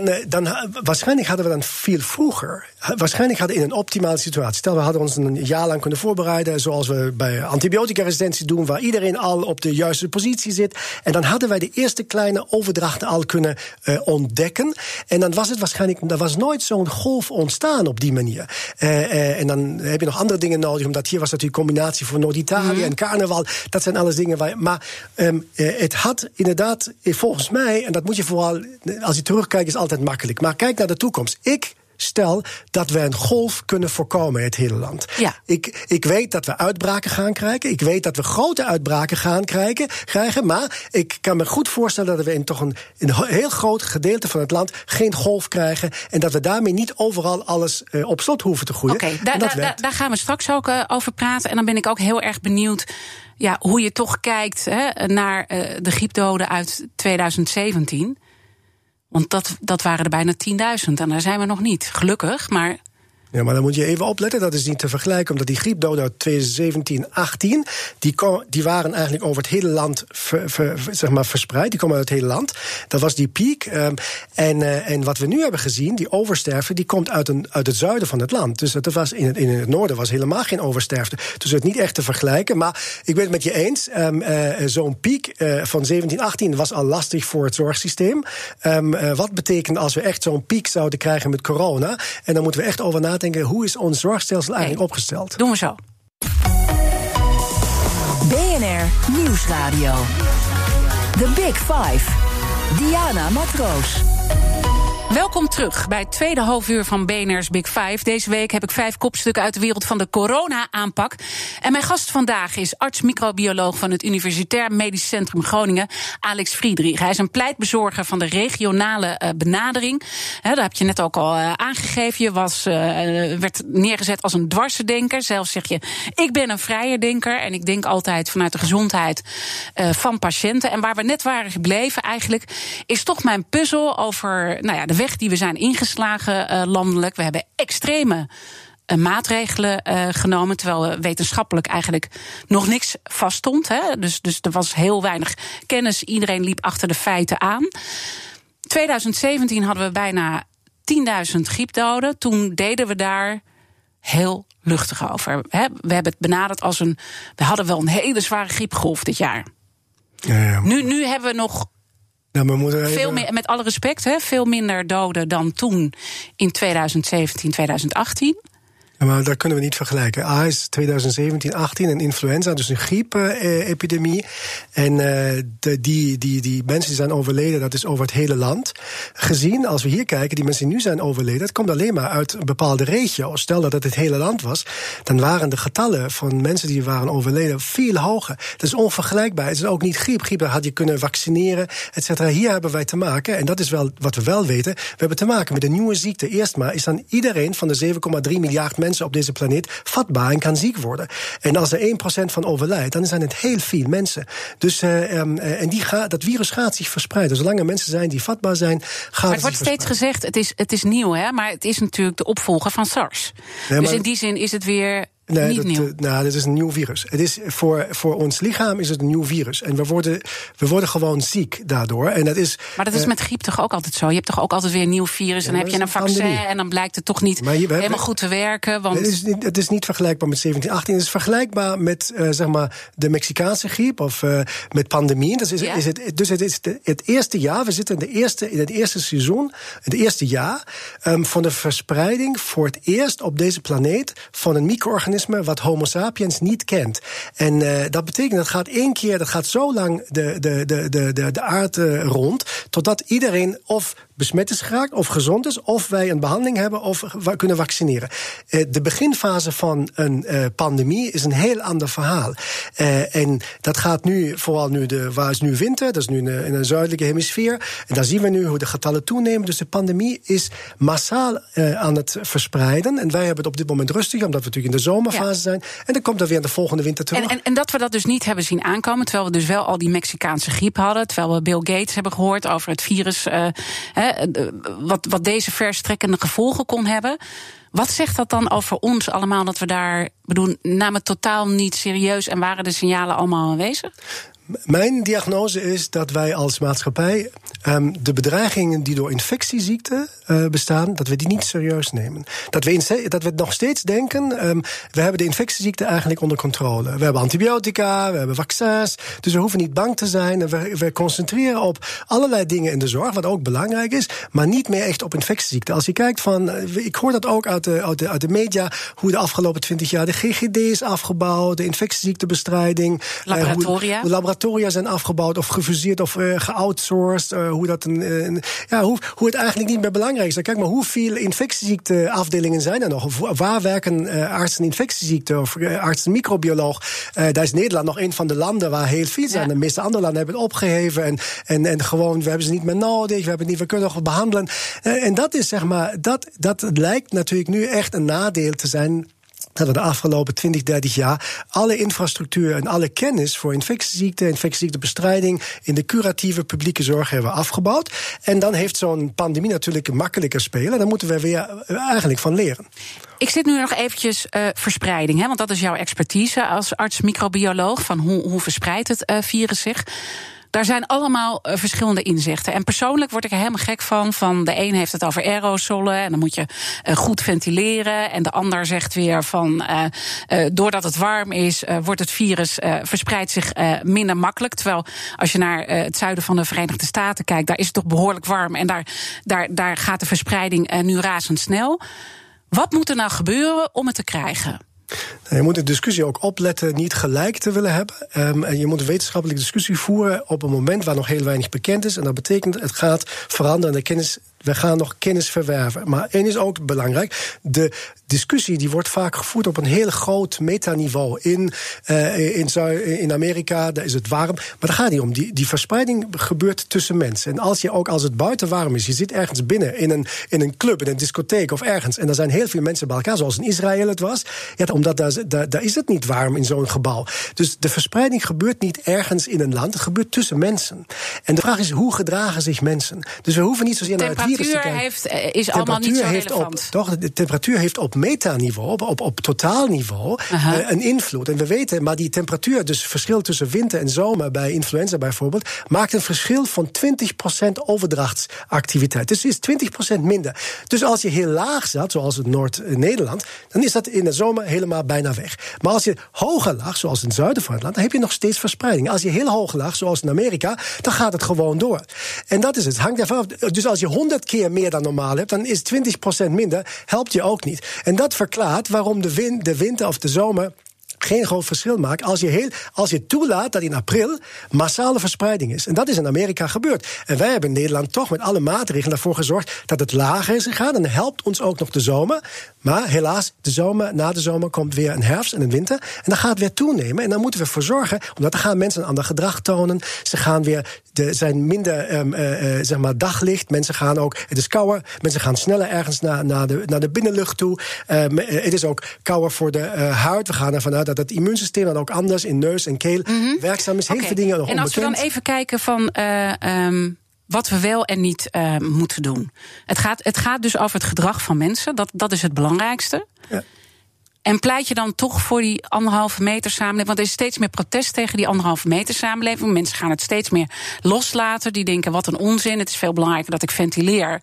B: Dan, dan, waarschijnlijk hadden we dan veel vroeger. Waarschijnlijk hadden we in een optimale situatie. Stel, we hadden ons een jaar lang kunnen voorbereiden. Zoals we bij antibioticaresistentie doen. Waar iedereen al op de juiste positie zit. En dan hadden wij de eerste kleine overdrachten al kunnen uh, ontdekken. En dan was het waarschijnlijk. Er was nooit zo'n golf ontstaan op die manier. Uh, uh, en dan heb je nog andere dingen nodig. Omdat hier was natuurlijk combinatie voor Noord-Italië mm. en carnaval. Dat zijn alles dingen waar. Maar um, het had inderdaad, volgens mij. En dat moet je vooral. Als je terugkijkt is altijd makkelijk. Maar kijk naar de toekomst. Ik stel dat we een golf kunnen voorkomen in het hele land.
A: Ja.
B: Ik, ik weet dat we uitbraken gaan krijgen. Ik weet dat we grote uitbraken gaan krijgen. krijgen maar ik kan me goed voorstellen dat we in toch een, een heel groot gedeelte van het land geen golf krijgen. En dat we daarmee niet overal alles uh, op slot hoeven te groeien.
A: Oké, okay, da, da, da, daar gaan we straks ook uh, over praten. En dan ben ik ook heel erg benieuwd ja, hoe je toch kijkt hè, naar uh, de griepdoden uit 2017. Want dat, dat waren er bijna 10.000 en daar zijn we nog niet. Gelukkig, maar
B: Ja, maar dan moet je even opletten, dat is niet te vergelijken, omdat die griepdoden uit 2017, 18, die, die waren eigenlijk over het hele land zeg maar verspreid. Die komen uit het hele land. Dat was die piek. Um, en, uh, en wat we nu hebben gezien, die oversterfte, die komt uit, een, uit het zuiden van het land. Dus dat was in, het, in het noorden was helemaal geen oversterfte. Dus het niet echt te vergelijken. Maar ik ben het met je eens. Um, uh, Zo'n piek van 17, 18 was al lastig voor het zorgsysteem. Um, wat betekent als we echt zo'n piek zouden krijgen met corona? En dan moeten we echt over nadenken hoe is ons zorgstelsel eigenlijk opgesteld?
A: Doen we zo.
C: BNR Nieuwsradio. The Big Five. Diana Matroos.
A: Welkom terug bij het tweede halfuur van BNR's Big Five. Deze week heb ik vijf kopstukken uit de wereld van de corona-aanpak. En mijn gast vandaag is arts-microbioloog van het Universitair Medisch Centrum Groningen, Alex Friedrich. Hij is een pleitbezorger van de regionale uh, benadering. Daar heb je net ook al uh, aangegeven. Je was, uh, werd neergezet als een dwarsendenker. Zelfs zeg je, ik ben een vrije denker. En ik denk altijd vanuit de gezondheid van patiënten. En waar we net waren gebleven eigenlijk, is toch mijn puzzel over nou ja, de weg die we zijn ingeslagen uh, landelijk. We hebben extreme uh, maatregelen uh, genomen, terwijl we wetenschappelijk eigenlijk nog niks vaststond. Hè. Dus, dus er was heel weinig kennis. Iedereen liep achter de feiten aan. 2017 hadden we bijna 10.000 griepdoden. Toen deden we daar heel luchtig over. We hebben het benaderd als een. We hadden wel een hele zware griepgolf dit jaar. Ja, ja. Nu, nu hebben we nog nou, even... veel meer, met alle respect, hè, veel minder doden dan toen in 2017, 2018
B: maar dat kunnen we niet vergelijken. A is 2017, 18 een influenza, dus een griepepidemie. En uh, de, die, die, die mensen die zijn overleden, dat is over het hele land. Gezien, als we hier kijken, die mensen die nu zijn overleden, dat komt alleen maar uit een bepaalde regio. Stel dat het het hele land was, dan waren de getallen van mensen die waren overleden veel hoger. Dat is onvergelijkbaar. Het is ook niet griep. Griep had je kunnen vaccineren, et cetera. Hier hebben wij te maken, en dat is wel wat we wel weten, we hebben te maken met een nieuwe ziekte. Eerst maar is dan iedereen van de 7,3 miljard mensen op deze planeet vatbaar en kan ziek worden. En als er 1% van overlijdt, dan zijn het heel veel mensen. Dus, uh, um, en die gaat, dat virus gaat zich verspreiden. Zolang er mensen zijn die vatbaar zijn, gaat maar
A: het wordt steeds gezegd, het is, het is nieuw, hè? maar het is natuurlijk de opvolger van SARS. dus in die zin is het weer Nee, niet
B: dat,
A: nieuw.
B: Eh, nou, dat is een nieuw virus. Het is voor, voor ons lichaam is het een nieuw virus. En we worden, we worden gewoon ziek daardoor. En dat is,
A: maar dat is uh, met griep toch ook altijd zo? Je hebt toch ook altijd weer een nieuw virus. Ja, en dan heb je een vaccin pandemie. en dan blijkt het toch niet helemaal hebben, goed te werken. Want...
B: Het, is niet, het is niet vergelijkbaar met 1718. Het is vergelijkbaar met uh, zeg maar de Mexicaanse griep of uh, met pandemie. Dus, is, ja. is het, dus het is de, het eerste jaar. We zitten in, de eerste, in het eerste seizoen, het eerste jaar um, van de verspreiding voor het eerst op deze planeet van een micro-organisme wat Homo sapiens niet kent. En uh, dat betekent dat gaat één keer, dat gaat zo lang de, de, de, de, de, de aarde rond, totdat iedereen of besmet is geraakt of gezond is, of wij een behandeling hebben of kunnen vaccineren. Uh, de beginfase van een uh, pandemie is een heel ander verhaal. Uh, en dat gaat nu, vooral nu, de, waar is nu winter, dat is nu in de, in de zuidelijke hemisfeer. En daar zien we nu hoe de getallen toenemen. Dus de pandemie is massaal aan het verspreiden. En wij hebben het op dit moment rustig, omdat we natuurlijk in de zomerfase ja. zijn. En dan komt er weer de volgende winter terug.
A: En, en, en, dat we dat dus niet hebben zien aankomen, terwijl we dus wel al die Mexicaanse griep hadden, terwijl we Bill Gates hebben gehoord over het virus wat, wat deze verstrekkende gevolgen kon hebben. Wat zegt dat dan over ons allemaal dat we daar, bedoel, namen totaal niet serieus en waren de signalen allemaal aanwezig?
B: Mijn diagnose is dat wij als maatschappij um, de bedreigingen die door infectieziekten uh, bestaan, dat we die niet serieus nemen. Dat we, dat we nog steeds denken, um, we hebben de infectieziekten eigenlijk onder controle. We hebben antibiotica, we hebben vaccins, dus we hoeven niet bang te zijn. En we, we concentreren op allerlei dingen in de zorg, wat ook belangrijk is, maar niet meer echt op infectieziekten. Als je kijkt van, ik hoor dat ook uit de, uit de, uit de media, hoe de afgelopen twintig jaar de GGD is afgebouwd, de infectieziektebestrijding,
A: laboratoria.
B: Uh, hoe, laboratoria zijn afgebouwd of gefuseerd of uh, geoutsourced. Uh, hoe, dat een, ja, hoe, hoe het eigenlijk niet meer belangrijk is. Kijk maar hoeveel infectieziekteafdelingen zijn er nog? Waar werken uh, artsen infectieziekte of uh, artsen microbioloog? Uh, daar is Nederland nog een van de landen waar heel veel zijn. Ja. De meeste andere landen hebben het opgeheven. En, en, en gewoon, we hebben ze niet meer nodig. We, hebben niet, we kunnen nog behandelen. en dat is zeg maar, dat, dat lijkt natuurlijk nu echt een nadeel te zijn dat we de afgelopen 20, 30 jaar alle infrastructuur en alle kennis voor infectieziekten, infectieziektebestrijding in de curatieve publieke zorg hebben afgebouwd. En dan heeft zo'n pandemie natuurlijk makkelijker spelen. Daar moeten we weer eigenlijk van leren.
A: Ik zit nu nog eventjes uh, verspreiding, hè, want dat is jouw expertise als arts-microbioloog. Van hoe, hoe verspreidt het uh, virus zich? Daar zijn allemaal uh, verschillende inzichten. En persoonlijk word ik er helemaal gek van. Van de een heeft het over aerosolen en dan moet je uh, goed ventileren. En de ander zegt weer van uh, doordat het warm is, wordt het virus verspreidt zich minder makkelijk. Terwijl als je naar het zuiden van de Verenigde Staten kijkt, daar is het toch behoorlijk warm. En daar, daar, daar gaat de verspreiding nu razendsnel. Wat moet er nou gebeuren om het te krijgen?
B: Nou, je moet de discussie ook opletten niet gelijk te willen hebben. Um, en je moet een wetenschappelijke discussie voeren op een moment waar nog heel weinig bekend is. En dat betekent het gaat veranderen. De kennis we gaan nog kennis verwerven. Maar één is ook belangrijk. De discussie die wordt vaak gevoerd op een heel groot metaniveau. In, uh, in, in Amerika daar is het warm. Maar daar gaat niet om. Die, die verspreiding gebeurt tussen mensen. En als je ook als het buiten warm is, je zit ergens binnen in een, in een club, in een discotheek of ergens. En er zijn heel veel mensen bij elkaar, zoals in Israël het was. Ja, omdat daar, daar, daar is het niet warm in zo'n gebouw. Dus de verspreiding gebeurt niet ergens in een land. Het gebeurt tussen mensen. En de vraag is, hoe gedragen zich mensen? Dus we hoeven niet zozeer naar het
A: temperatuur heeft, eh, is allemaal niet zo
B: heeft
A: relevant.
B: Op, toch, de temperatuur heeft op metaniveau, op, op, op totaalniveau, uh, een invloed. En we weten, maar die temperatuur, dus verschil tussen winter en zomer bij influenza bijvoorbeeld, maakt een verschil van 20% overdrachtsactiviteit. Dus is 20% minder. Dus als je heel laag zat, zoals in Noord-Nederland, dan is dat in de zomer helemaal bijna weg. Maar als je hoger lag, zoals in het zuiden van het land, dan heb je nog steeds verspreiding. Als je heel hoog lag, zoals in Amerika, dan gaat het gewoon door. En dat is het. Hangt ervan af. Dus als je 100 keer meer dan normaal hebt, dan is 20% minder, helpt je ook niet. En dat verklaart waarom de, win, de winter of de zomer geen groot verschil maakt als je, heel, als je toelaat dat in april massale verspreiding is. En dat is in Amerika gebeurd. En wij hebben in Nederland toch met alle maatregelen ervoor gezorgd dat het lager is gegaan. En helpt ons ook nog de zomer. Maar helaas, de zomer, na de zomer komt weer een herfst en een winter. En dan gaat het weer toenemen. En dan moeten we ervoor zorgen, omdat dan gaan mensen een ander gedrag tonen. Ze gaan weer, de, zijn minder um, uh, zeg maar daglicht. Mensen gaan ook, het is kouder. Mensen gaan sneller ergens naar, naar, de, naar de binnenlucht toe. Um, het is ook kouder voor de huid. We gaan ervan uit het immuunsysteem dan ook anders in neus en keel mm -hmm. werkzaam is. Heel okay. veel dingen nog
A: En als
B: onbekend.
A: we dan even kijken van. Uh, um wat we wel en niet uh, moeten doen. Het gaat, het gaat dus over het gedrag van mensen. Dat, dat is het belangrijkste. Ja. En pleit je dan toch voor die anderhalve meter samenleving? Want er is steeds meer protest tegen die anderhalve meter samenleving. Mensen gaan het steeds meer loslaten. Die denken: wat een onzin. Het is veel belangrijker dat ik ventileer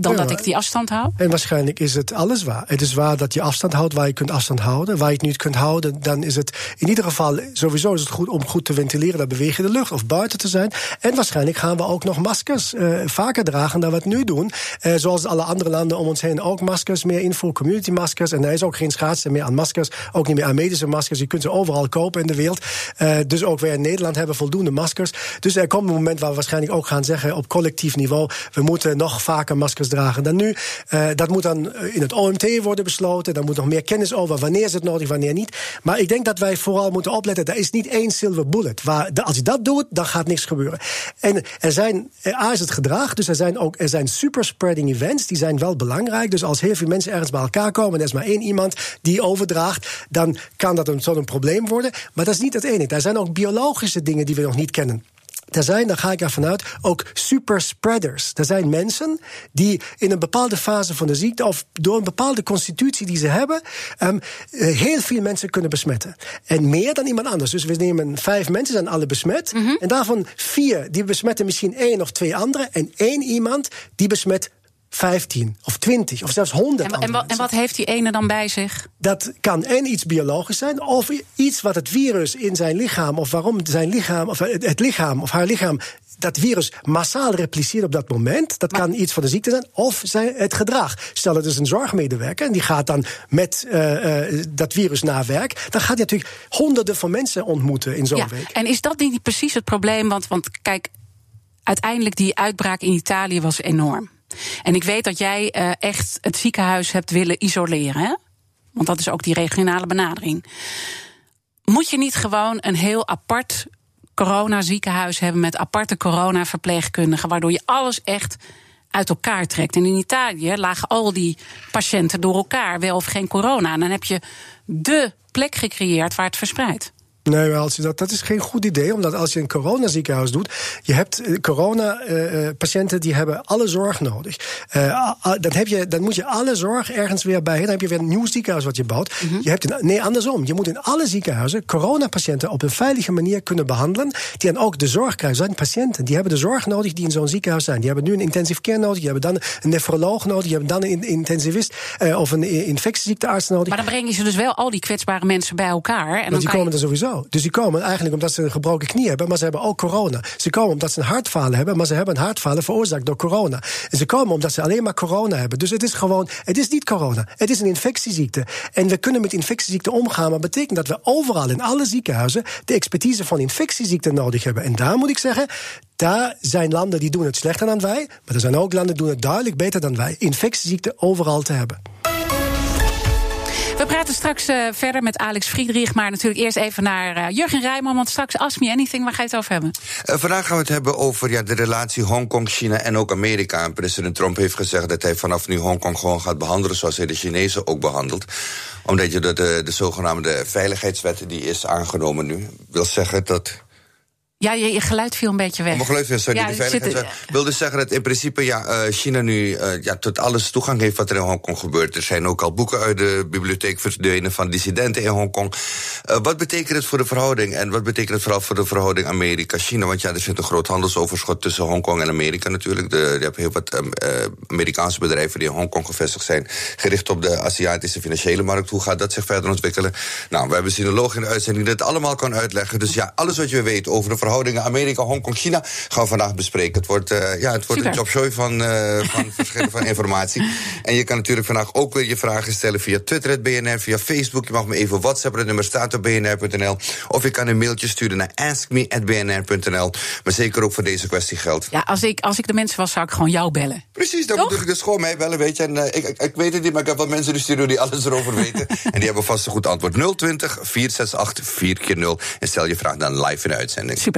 A: dan ja, dat ik die afstand hou?
B: En waarschijnlijk is het alles waar. Het is waar dat je afstand houdt waar je kunt afstand houden. Waar je het niet kunt houden, dan is het in ieder geval sowieso is het goed om goed te ventileren. Dat beweeg je de lucht of buiten te zijn. En waarschijnlijk gaan we ook nog maskers uh, vaker dragen dan we het nu doen. Uh, zoals alle andere landen om ons heen ook maskers meer invoeren, community maskers. En er is ook geen schaarste meer aan maskers, ook niet meer aan medische maskers. Je kunt ze overal kopen in de wereld. Uh, dus ook wij in Nederland hebben voldoende maskers. Dus er komt een moment waar we waarschijnlijk ook gaan zeggen op collectief niveau: we moeten nog vaker maskers dragen dan nu. Uh, dat moet dan in het OMT worden besloten. Daar moet nog meer kennis over wanneer is het nodig, wanneer niet. Maar ik denk dat wij vooral moeten opletten. Er is niet één silver bullet. Waar, als je dat doet, dan gaat niks gebeuren. En er zijn, A is het gedrag, dus er zijn ook er zijn superspreading events. Die zijn wel belangrijk. Dus als heel veel mensen ergens bij elkaar komen en er is maar één iemand die overdraagt, dan kan dat een, zo'n probleem worden. Maar dat is niet het enige. Er zijn ook biologische dingen die we nog niet kennen. Er zijn, daar ga ik ervan uit, ook superspreaders. Er zijn mensen die in een bepaalde fase van de ziekte of door een bepaalde constitutie die ze hebben, um, heel veel mensen kunnen besmetten. En meer dan iemand anders. Dus we nemen vijf mensen, zijn alle besmet. Mm -hmm. En daarvan vier, die besmetten misschien één of twee anderen. En één iemand die besmet 15 of 20 of zelfs 100
A: en, en, wat, en wat heeft die ene dan bij zich?
B: Dat kan en iets biologisch zijn, of iets wat het virus in zijn lichaam, of waarom zijn lichaam, of het lichaam of haar lichaam dat virus massaal repliceert op dat moment. Dat maar, kan iets van de ziekte zijn, of zijn het gedrag. Stel, het is een zorgmedewerker en die gaat dan met uh, uh, dat virus naar werk. Dan gaat hij natuurlijk honderden van mensen ontmoeten in zo'n
A: ja,
B: week.
A: En is dat niet precies het probleem? Want, want kijk, uiteindelijk die uitbraak in Italië was enorm. En ik weet dat jij uh, echt het ziekenhuis hebt willen isoleren, hè? Want dat is ook die regionale benadering. Moet je niet gewoon een heel apart coronaziekenhuis hebben met aparte coronaverpleegkundigen, waardoor je alles echt uit elkaar trekt. En in Italië lagen al die patiënten door elkaar, wel of geen corona. En dan heb je de plek gecreëerd waar het verspreidt.
B: Nee, als je dat, dat is geen goed idee, omdat als je een coronaziekenhuis doet, je hebt eh, corona-patiënten eh, die hebben alle zorg nodig. Uh, dan, heb je, dan moet je alle zorg ergens weer bij. Dan heb je weer een nieuw ziekenhuis wat je bouwt. Mhm. je hebt nee, andersom. Je moet in alle ziekenhuizen coronapatiënten op een veilige manier kunnen behandelen. Die dan ook de zorg krijgen. Zijn patiënten die hebben de zorg nodig die in zo'n ziekenhuis zijn. Die hebben nu een intensive care nodig. Die hebben dan een nefroloog nodig. Die hebben dan een intensivist uh, of een infectieziektearts nodig.
A: Maar dan breng je ze dus wel al die kwetsbare mensen bij elkaar.
B: En dan die komen er sowieso. Dus die komen eigenlijk omdat ze een gebroken knie hebben, maar ze hebben ook corona. Ze komen omdat ze een hartfalen hebben, maar ze hebben een hartfalen veroorzaakt door corona. En ze komen omdat ze alleen maar corona hebben. Dus het is gewoon, het is niet corona. Het is een infectieziekte. En we kunnen met infectieziekten omgaan, maar betekent dat we overal in alle ziekenhuizen de expertise van infectieziekten nodig hebben. En daar moet ik zeggen, daar zijn landen die doen het slechter dan wij, maar er zijn ook landen die doen het duidelijk beter dan wij. Infectieziekten overal te hebben.
A: We praten straks uh, verder met Alex Friedrich. Maar natuurlijk eerst even naar uh, Jurgen Rijman. Want straks Ask Me Anything, waar ga je het over hebben?
D: Uh, vandaag gaan we het hebben over ja, de relatie Hongkong, China en ook Amerika. En president Trump heeft gezegd dat hij vanaf nu Hongkong gewoon gaat behandelen... zoals hij de Chinezen ook behandelt. Omdat je de, de, de zogenaamde veiligheidswet die is aangenomen nu... wil zeggen dat
A: ja, je, je, geluid viel een beetje weg.
D: Mijn geluid viel, sorry. Ja, de veiligheid wil dus zeggen dat in principe ja, uh, China nu uh, ja, tot alles toegang heeft wat er in Hongkong gebeurt. Er zijn ook al boeken uit de bibliotheek verdwenen van dissidenten in Hongkong. Uh, wat betekent het voor de verhouding? En wat betekent het vooral voor de verhouding Amerika-China? Want ja, er zit een groot handelsoverschot tussen Hongkong en Amerika natuurlijk. De, je hebt heel wat um, Amerikaanse bedrijven die in Hongkong gevestigd zijn, gericht op de Aziatische financiële markt. Hoe gaat dat zich verder ontwikkelen? Nou, we hebben sinoloog in de uitzending die dit allemaal kan uitleggen. Dus ja, alles wat je weet over de verhouding verhoudingen Amerika, Hongkong, China gaan we vandaag bespreken. Het wordt, uh, ja, het wordt een jobshow van, uh, van verschillen van informatie. En je kan natuurlijk vandaag ook weer je vragen stellen via Twitter, BNR, via Facebook. Je mag me even WhatsApp, het nummer staat op bnr.nl. Of je kan een mailtje sturen naar askme.bnr.nl. Maar zeker ook voor deze kwestie geldt.
A: Ja, als ik, als ik de mensen was, zou ik gewoon jou bellen.
D: Precies, dan moet ik dus gewoon mij bellen, weet je. En, uh, ik, ik, ik, weet het niet, maar ik heb wat mensen die sturen die alles erover weten. en die hebben vast een goed antwoord. 020 468 4 0 En stel je vraag dan live in de uitzending.
A: Super.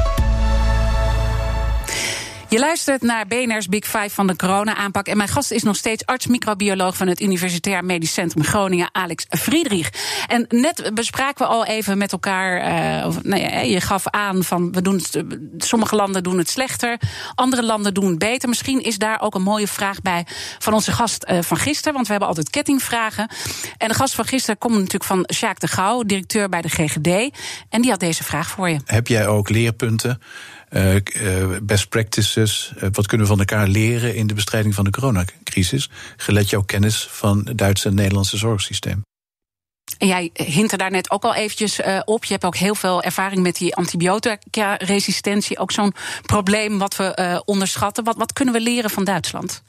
A: Je luistert naar BNR's Big Five van de corona-aanpak. En mijn gast is nog steeds arts-microbioloog van het Universitair Medisch Centrum Groningen, Alex Friedrich. En net bespraken we al even met elkaar. Uh, nou ja, je gaf aan van we doen sommige landen doen het slechter, andere landen doen het beter. Misschien is daar ook een mooie vraag bij van onze gast uh, van gisteren. Want we hebben altijd kettingvragen. En de gast van gisteren komt natuurlijk van Sjaak de Gouw, directeur bij de GGD. En die had deze vraag voor je.
E: Heb jij ook leerpunten? Uh, best practices. Uh, wat kunnen we van elkaar leren in de bestrijding van de coronacrisis? Gelet jouw kennis van het Duitse en Nederlandse zorgsysteem.
A: En jij hint er daar net ook al eventjes op. Je hebt ook heel veel ervaring met die antibiotica-resistentie. Ook zo'n probleem wat we onderschatten. Wat, wat kunnen we leren van Duitsland?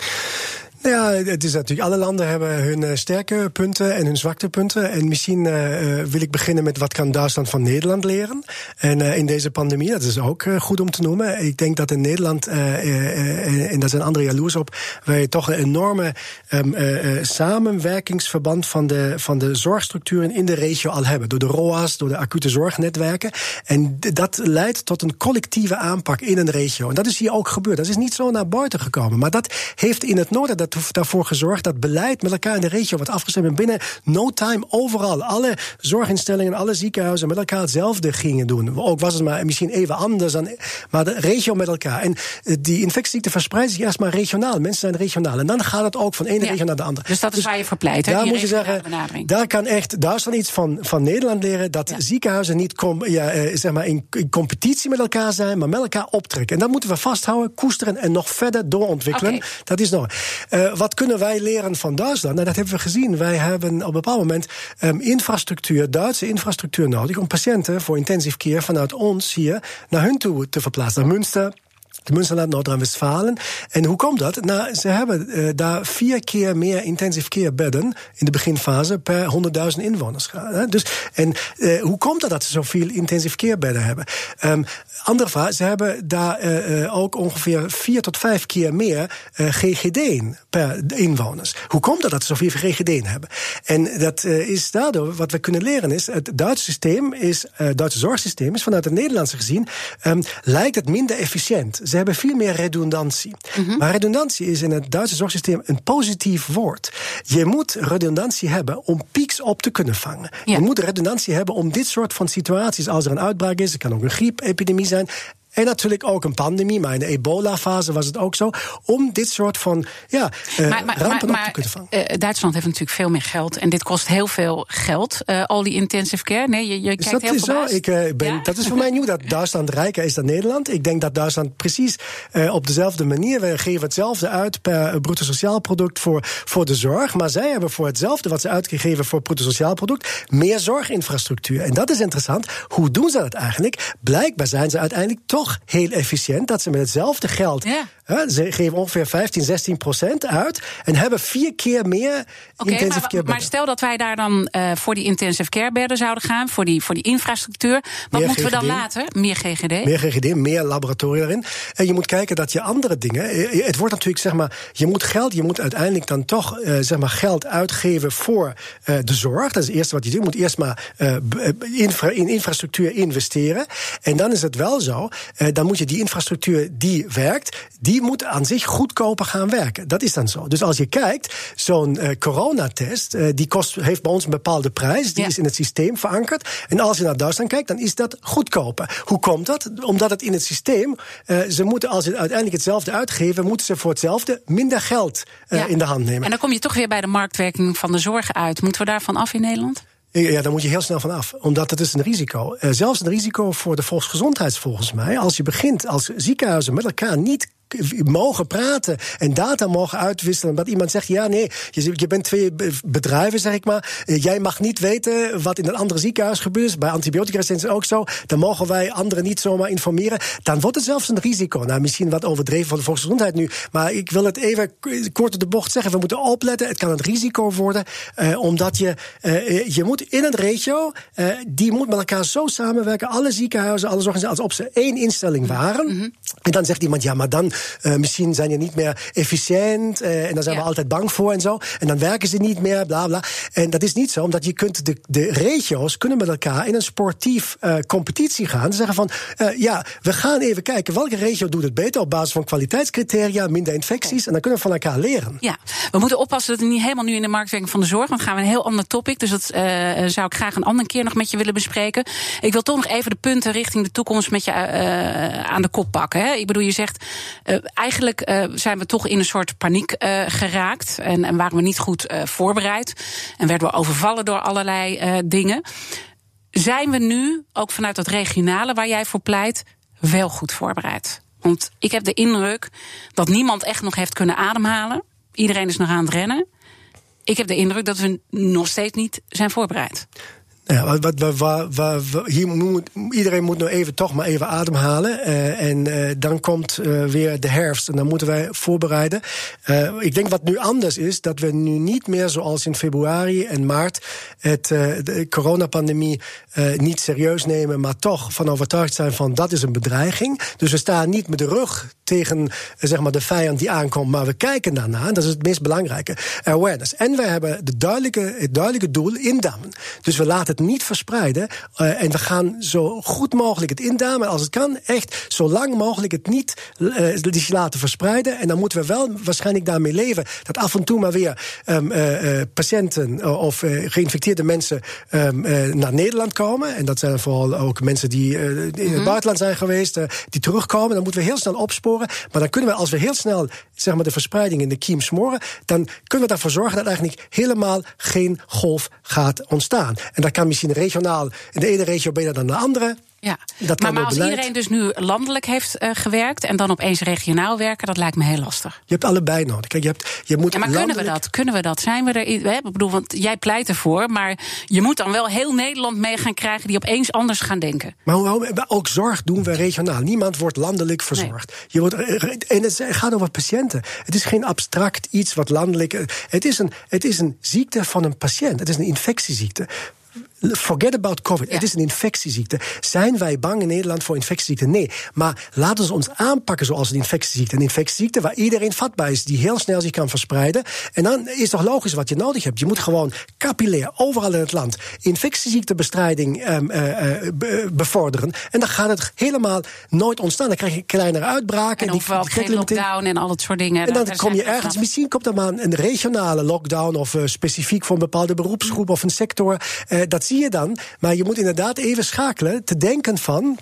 B: Ja, het is natuurlijk, alle landen hebben hun eh, sterke punten en hun zwakte punten. En misschien uh, wil ik beginnen met wat kan Duitsland van Nederland leren. En in deze pandemie, dat is ook goed om te noemen. Ik denk dat in Nederland, en daar zijn anderen jaloers op, wij toch een enorme um, samenwerkingsverband van de, van de zorgstructuren in de regio al hebben. Door de ROA's, door de acute zorgnetwerken. En dat leidt tot een collectieve aanpak in een regio. En dat is hier ook gebeurd. Dat is niet zo naar buiten gekomen. Maar dat heeft in het noorden dat daarvoor gezorgd dat beleid met elkaar in de regio wordt afgestemd. En binnen no time overal. Alle zorginstellingen, alle ziekenhuizen met elkaar hetzelfde gingen doen. Ook was het maar misschien even anders, dan, maar de regio met elkaar. En eh, die infectieziekte verspreidt zich eerst maar regionaal. Mensen zijn regionaal. En dan gaat het ook van de ene regio naar de andere.
A: Dus dat is dus waar je voor pleit,
B: Daar moet je zeggen, daar kan echt Duitsland iets van, van Nederland leren. Dat ziekenhuizen niet kom, ja, eh, zeg maar in, competitie met elkaar zijn, maar met elkaar optrekken. En dat moeten we vasthouden, koesteren en nog verder doorontwikkelen. Dat is nog. Uh, uh, wat kunnen wij leren van Duitsland? Nou, dat hebben we gezien. Wij hebben op een bepaald moment um, infrastructuur, Duitse infrastructuur nodig om patiënten voor intensive care vanuit ons hier naar hun toe te verplaatsen. Naar Münster, de Münsterland, Noord-Rijn-Westfalen. En hoe komt dat? Nou, ze hebben uh, daar vier keer meer intensive care bedden in de beginfase per 100.000 inwoners. Hè? Dus, en uh, hoe komt dat dat ze zoveel intensive care bedden hebben? Um, andere ze hebben daar uh, ook ongeveer vier tot vijf keer meer GGD'en per inwoners. Hoe komt dat dat ze zoveel GGD'en hebben? En dat is daardoor, wat we kunnen leren is, het Duitse systeem is, het Duitse zorgsysteem is vanuit het Nederlandse gezien, um, lijkt het minder efficiënt ze hebben veel meer redundantie. Mhm. Maar redundantie is in het Duitse zorgsysteem een positief woord. Je moet redundantie hebben om pieks op te kunnen vangen. Je moet redundantie hebben om dit soort van situaties, als er een uitbraak is, het kan ook een griepepidemie zijn, en natuurlijk ook een pandemie, maar in de ebola-fase was het ook zo. Om dit soort van ja, uh, maar, maar, rampen maar, op te kunnen vangen.
A: Uh, Duitsland heeft natuurlijk veel meer geld. En dit kost heel veel geld, uh, al die intensive care. Nee, je, je kijkt
B: dat
A: heel
B: zo? Ik, ben, Dat is voor mij nieuw dat Duitsland rijker is dan Nederland. Ik denk dat Duitsland precies op dezelfde manier... we geven hetzelfde uit per bruto sociaal product voor, voor de zorg. Maar zij hebben voor hetzelfde wat ze uitgegeven voor bruto sociaal product... meer zorginfrastructuur. En dat is interessant. Hoe doen ze dat eigenlijk? Blijkbaar zijn ze uiteindelijk toch heel efficiënt dat ze met hetzelfde geld. Ja. ze geven ongeveer 15, 16 procent uit. En hebben vier keer meer okay, intensive
A: maar,
B: care
A: Maar stel dat wij daar dan uh, voor die intensive care bedden zouden gaan. Voor die, voor die infrastructuur. Wat moeten we dan later? Meer GGD?
B: Meer GGD, meer laboratoria erin. En je moet kijken dat je andere dingen. Eh, eh, het wordt natuurlijk, zeg maar. Je moet geld, je moet uiteindelijk dan toch uh, zeg maar geld uitgeven voor uh, de zorg. Dat is het eerste wat je doet. Je moet eerst maar infra, in infrastructuur investeren. En dan is het wel zo dan moet je die infrastructuur die werkt, die moet aan zich goedkoper gaan werken. Dat is dan zo. Dus als je kijkt, zo'n uh, coronatest, uh, die kost, heeft bij ons een bepaalde prijs, die is in het systeem verankerd. En als je naar Duitsland kijkt, dan is dat goedkoper. Hoe komt dat? Omdat het in het systeem, ze moeten als ze uiteindelijk hetzelfde uitgeven, moeten ze voor hetzelfde minder geld ja. in de hand nemen.
A: En dan kom je toch weer bij de marktwerking van de zorg uit. Moeten we daarvan af in Nederland?
B: Ja, daar moet je heel snel van af. Omdat het is een risico. Uh, zelfs een risico voor de volksgezondheid volgens mij. Als je begint als ziekenhuizen met elkaar niet mogen praten en data mogen uitwisselen. Dat iemand zegt: ja, nee, je, je bent twee bedrijven, zeg ik maar. Eh, jij mag niet weten wat in een andere ziekenhuis gebeurt. Bij antibiotica-resistentie ook zo. Dan mogen wij anderen niet zomaar informeren. Dan wordt het zelfs een risico. Nou, misschien wat overdreven voor de volksgezondheid nu. Maar ik wil het even kort op de bocht zeggen. We moeten opletten. Het kan een risico worden. Uh, omdat je, uh, je moet in een regio, uh, die moet met elkaar zo samenwerken. Alle ziekenhuizen, alle zorgorganisaties, alsof ze één instelling waren. Mm -hmm. En dan zegt iemand, ja, maar dan uh, misschien zijn je niet meer efficiënt. Uh, en daar zijn ja. we altijd bang voor en zo. En dan werken ze niet meer, bla bla. En dat is niet zo, omdat je kunt de, de regio's kunnen met elkaar in een sportief uh, competitie gaan. Ze zeggen van ja, we gaan even kijken welke regio doet het beter op basis van kwaliteitscriteria, minder infecties. En dan kunnen we van elkaar leren.
A: Ja, we moeten oppassen dat we niet helemaal nu in de marktwerking van de zorg. Want dan gaan we een heel ander topic. Dus dat zou ik graag een andere keer nog met je willen bespreken. Ik wil toch nog even de punten richting de toekomst met je aan de kop pakken. Hè? Ik bedoel, je zegt uh, eigenlijk uh, zijn we toch in een soort paniek uh, geraakt. En, en, waren we niet goed voorbereid. En werden we overvallen door allerlei dingen. Zijn we nu, ook vanuit dat regionale waar jij voor pleit, wel goed voorbereid? Want ik heb de indruk dat niemand echt nog heeft kunnen ademhalen. Iedereen is nog aan het rennen. Ik heb de indruk dat we nog steeds niet zijn voorbereid.
B: Ja, wat, wat, wat, hier iedereen moet nou even toch maar even ademhalen. Uh, en uh, dan komt uh, weer de herfst en dan moeten wij voorbereiden. ik denk wat nu anders is, dat we nu niet meer zoals in februari en maart het, de coronapandemie niet serieus nemen, maar toch van overtuigd zijn van dat is een bedreiging. Dus we staan niet met de rug tegen zeg maar, de vijand die aankomt, maar we kijken daarna. Dat is het meest belangrijke. Awareness. En we hebben de duidelijke, het duidelijke doel indammen. Dus we laten het niet verspreiden. Uh, en we gaan zo goed mogelijk het indammen als het kan. Echt zo lang mogelijk het niet uh, laten verspreiden. En dan moeten we wel waarschijnlijk daarmee leven. Dat af en toe maar weer um, uh, patiënten of geïnfecteerde mensen um, naar Nederland komen. En dat zijn vooral ook mensen die in het -hmm. buitenland zijn geweest. die terugkomen. Dan moeten we heel snel opsporen. Maar dan kunnen we, als we heel snel zeg maar, de verspreiding in de kiem smoren. dan kunnen we ervoor zorgen dat eigenlijk helemaal geen golf gaat ontstaan. En dat kan misschien regionaal in de ene regio beter dan de andere.
A: Ja, dat maar, maar als iedereen dus nu landelijk heeft uh, gewerkt en dan opeens regionaal werken, dat lijkt me heel lastig.
B: Je hebt allebei nodig. Kijk, je hebt, je moet
A: ja, maar
B: landelijk...
A: kunnen we dat? Kunnen we dat? Zijn we er? Ik bedoel, want jij pleit ervoor, maar je moet dan wel heel Nederland mee gaan krijgen die opeens anders gaan denken.
B: Maar ook zorg doen we regionaal. Niemand wordt landelijk verzorgd. Nee. Je wordt, eh, en het gaat over patiënten. Het is geen abstract iets wat landelijk. Het is, een, het is een ziekte van een patiënt. Het is een infectieziekte forget about COVID. Het is een infectieziekte. Zijn wij bang in Nederland voor infectieziekten? Nee. Maar laten we ons aanpakken zoals een infectieziekte. Een infectieziekte waar iedereen vatbaar is, die heel snel zich kan verspreiden. En dan is toch logisch wat je nodig hebt. Je moet gewoon capillair, overal in het land, infectieziektebestrijding um, uh, bevorderen. En dan gaat het helemaal nooit ontstaan. Dan krijg je kleinere uitbraken.
A: En ofwel geen lockdown en al dat soort dingen.
B: En dan kom je ergens, misschien komt er maar een regionale lockdown... of uh, specifiek voor een bepaalde beroepsgroep of een sector. Dat zie je dan. Maar je moet inderdaad even schakelen, te denken van...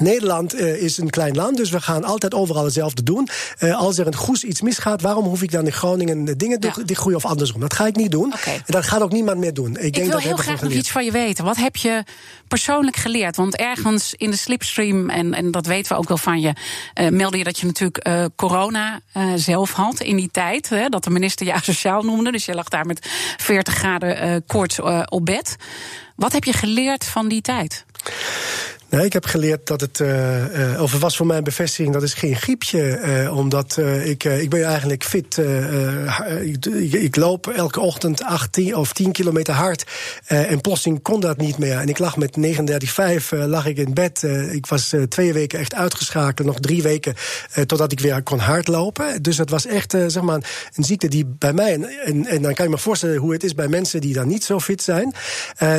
B: Nederland uh, is een klein land, dus we gaan altijd overal hetzelfde doen. Uh, als er een Goes iets misgaat, waarom hoef ik dan in Groningen dingen ja. groeien of andersom? Dat ga ik niet doen. Okay. En dat gaat ook niemand meer doen.
A: Ik, ik denk wil dat heel graag nog iets van je weten. Wat heb je persoonlijk geleerd? Want ergens in de slipstream, en, en dat weten we ook wel van je, uh, meldde je dat je natuurlijk corona zelf had in die tijd. Hè, dat de minister je asociaal noemde. Dus je lag daar met 40 graden koorts op bed. Wat heb je geleerd van die tijd?
B: Nee, ik heb geleerd dat het, uh, uh, of het was voor mij een bevestiging, dat is geen griepje. Uh, omdat ik, ik ben eigenlijk fit. Ik, ik, loop elke ochtend 8 of 10 kilometer hard. en plotseling kon dat niet meer. En ik lag met 39,5 lag ik in bed. ik was twee weken echt uitgeschakeld, nog drie weken totdat ik weer kon hardlopen. Dus het was echt zeg maar een ziekte die bij mij, en, en, en, dan kan je me voorstellen hoe het is bij mensen die dan niet zo fit zijn.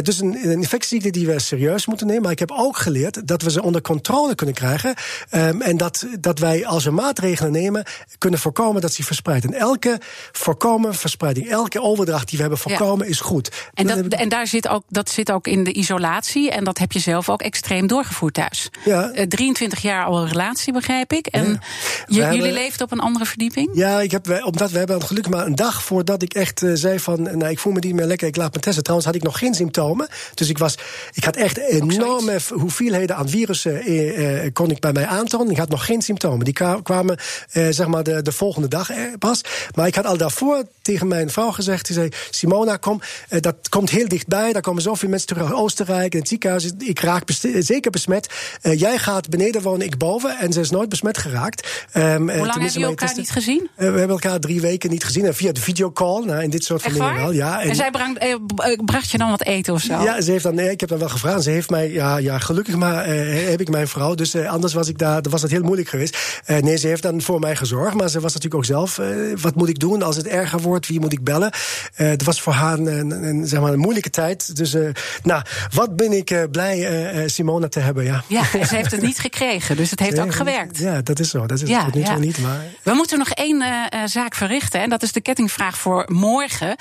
B: dus een, een infectieziekte die we serieus moeten nemen. Maar ik heb ook geleerd dat we ze onder controle kunnen krijgen. Um, en dat, dat wij als we maatregelen nemen, kunnen voorkomen dat ze verspreiden. En elke voorkomen verspreiding, elke overdracht die we hebben voorkomen, is goed.
A: En, dat, en daar zit ook, dat zit ook in de isolatie. En dat heb je zelf ook extreem doorgevoerd thuis. Ja. Uh, 23 jaar al een relatie, begrijp ik. En ja. jullie leefden op een andere verdieping?
B: Ja, ik heb, omdat we hebben gelukkig maar een dag voordat ik echt uh, zei van, nou, ik voel me niet meer lekker, ik laat me testen. Trouwens had ik nog geen symptomen. Dus ik was, ik had echt enorme hoeveelheid hoeveelheden aan virussen eh, eh, kon ik bij mij aantonen. Ik had nog geen symptomen. Die kwamen eh, zeg maar de, de volgende dag pas. Maar ik had al daarvoor tegen mijn vrouw gezegd. Die zei, Simona, kom, dat komt heel dichtbij. Daar komen zoveel mensen terug uit Oostenrijk. In het ziekenhuis, ik raak zeker besmet. jij gaat beneden wonen, ik boven. En ze is nooit besmet geraakt.
A: Um, Hoe lang hebben jullie elkaar niet gezien?
B: we hebben elkaar drie weken niet gezien. En via de videocall, nou, in dit soort van dingen wel. Ja,
A: en, en zij bracht, bracht je dan wat eten of zo?
B: Ja, ze heeft dan, nee, ik heb dan wel gevraagd. Ze heeft mij, ja, ja gelukkig maar uh, heb ik mijn vrouw. Dus uh, anders was ik daar, was het heel moeilijk geweest. Uh, nee, ze heeft dan voor mij gezorgd. Maar ze was natuurlijk ook zelf. wat moet ik doen als het erger wordt? Wie moet ik bellen? Het was voor haar een, een, zeg maar een moeilijke tijd. Dus nou, wat ben ik blij Simona te hebben. Ja.
A: ja, ze heeft het niet gekregen. Dus het heeft ook gewerkt.
B: Ja, dat is zo. Dat is ja, het ja. niet. Maar...
A: We moeten nog één zaak verrichten. En dat is de kettingvraag voor morgen.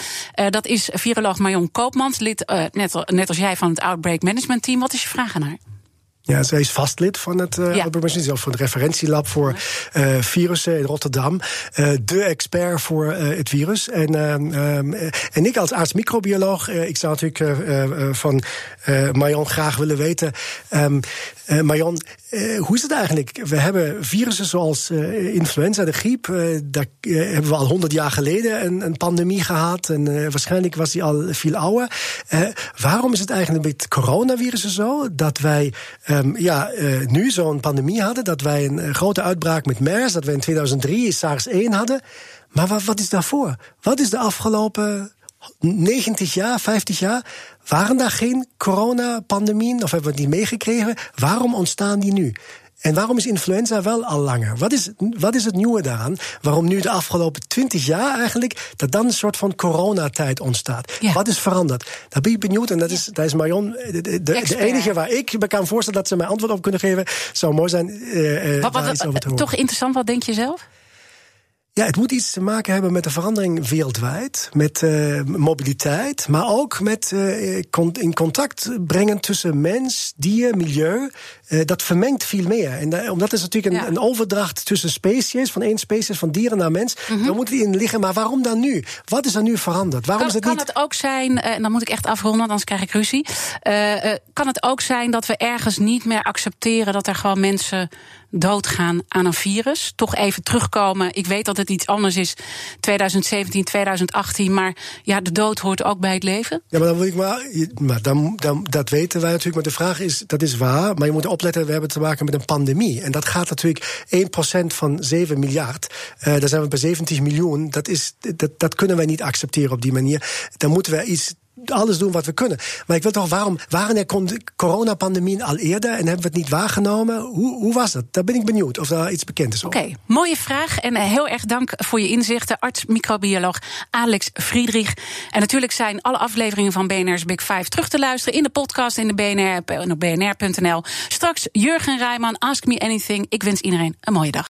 A: dat is viroloog Marion Koopmans, lid, net, net als jij van het Outbreak Management Team. Wat is je vraag aan haar?
B: Ja, zij is vastlid van het uh, ja. zelf van het referentielab voor uh, virussen in Rotterdam. Uh, de expert voor het virus. En, um, en ik als arts-microbioloog, ik zou natuurlijk van Marion graag willen weten. Um, Marion, hoe is het eigenlijk? We hebben virussen zoals influenza, de griep. daar hebben we al honderd jaar geleden een, een pandemie gehad. En waarschijnlijk was die al veel ouder. waarom is het eigenlijk met coronavirussen zo dat wij um, ja, nu zo'n pandemie hadden, dat wij een, grote uitbraak met MERS, dat we in 2003 SARS-1 hadden. Maar wat, wat is daarvoor? Wat is de afgelopen 90 jaar, 50 jaar, waren daar geen coronapandemieën of hebben we niet meegekregen? Waarom ontstaan die nu? En waarom is influenza wel al langer? Wat is, wat is het nieuwe daaraan? Waarom nu de afgelopen twintig jaar eigenlijk... dat dan een soort van coronatijd ontstaat? Wat is veranderd? Daar ben ik benieuwd. En dat is, dat is Marion, de, de, enige waar ik me kan voorstellen... dat ze mij antwoord op kunnen geven. Zou mooi zijn uh,
A: wat, wat, Toch interessant, wat denk je zelf?
B: Ja, het moet iets te maken hebben met de verandering wereldwijd, met uh, mobiliteit, maar ook met uh, in contact brengen tussen mens, dier, milieu. Uh, dat vermengt veel meer. En omdat is natuurlijk een, een, overdracht tussen species, van één species van dieren naar mens. Mm Dan moet die in liggen. Maar waarom dan nu? Wat is er nu veranderd? Waarom
A: kan,
B: is het
A: kan het ook zijn, en dan moet ik echt afronden, anders krijg ik ruzie. kan het ook zijn dat we ergens niet meer accepteren dat er gewoon mensen doodgaan aan een virus. Toch even terugkomen. Ik weet dat het iets anders is, 2017, 2018. Maar ja, de dood hoort ook bij het leven.
B: Ja, maar dan wil ik maar. maar dan, dan, dat weten wij natuurlijk. Maar de vraag is: dat is waar. Maar je moet opletten, we hebben te maken met een pandemie. En dat gaat natuurlijk 1% van 7 miljard. Uh, daar zijn we bij 70 miljoen. Dat, is, dat, dat kunnen wij niet accepteren op die manier. Dan moeten we iets alles doen wat we kunnen. Maar ik wil toch, waarom waren er coronapandemie al eerder en hebben we het niet waargenomen? Hoe, hoe was dat? Daar ben ik benieuwd of daar iets bekend is.
A: Oké, mooie vraag en eh, heel erg dank voor je inzichten. Arts, microbioloog Alex Friedrich. En natuurlijk zijn alle afleveringen van BNR's Big Five terug te luisteren in de podcast in de BNR en op bnr.nl. Straks Jurgen Rijman, Ask Me Anything. Ik wens iedereen een mooie dag.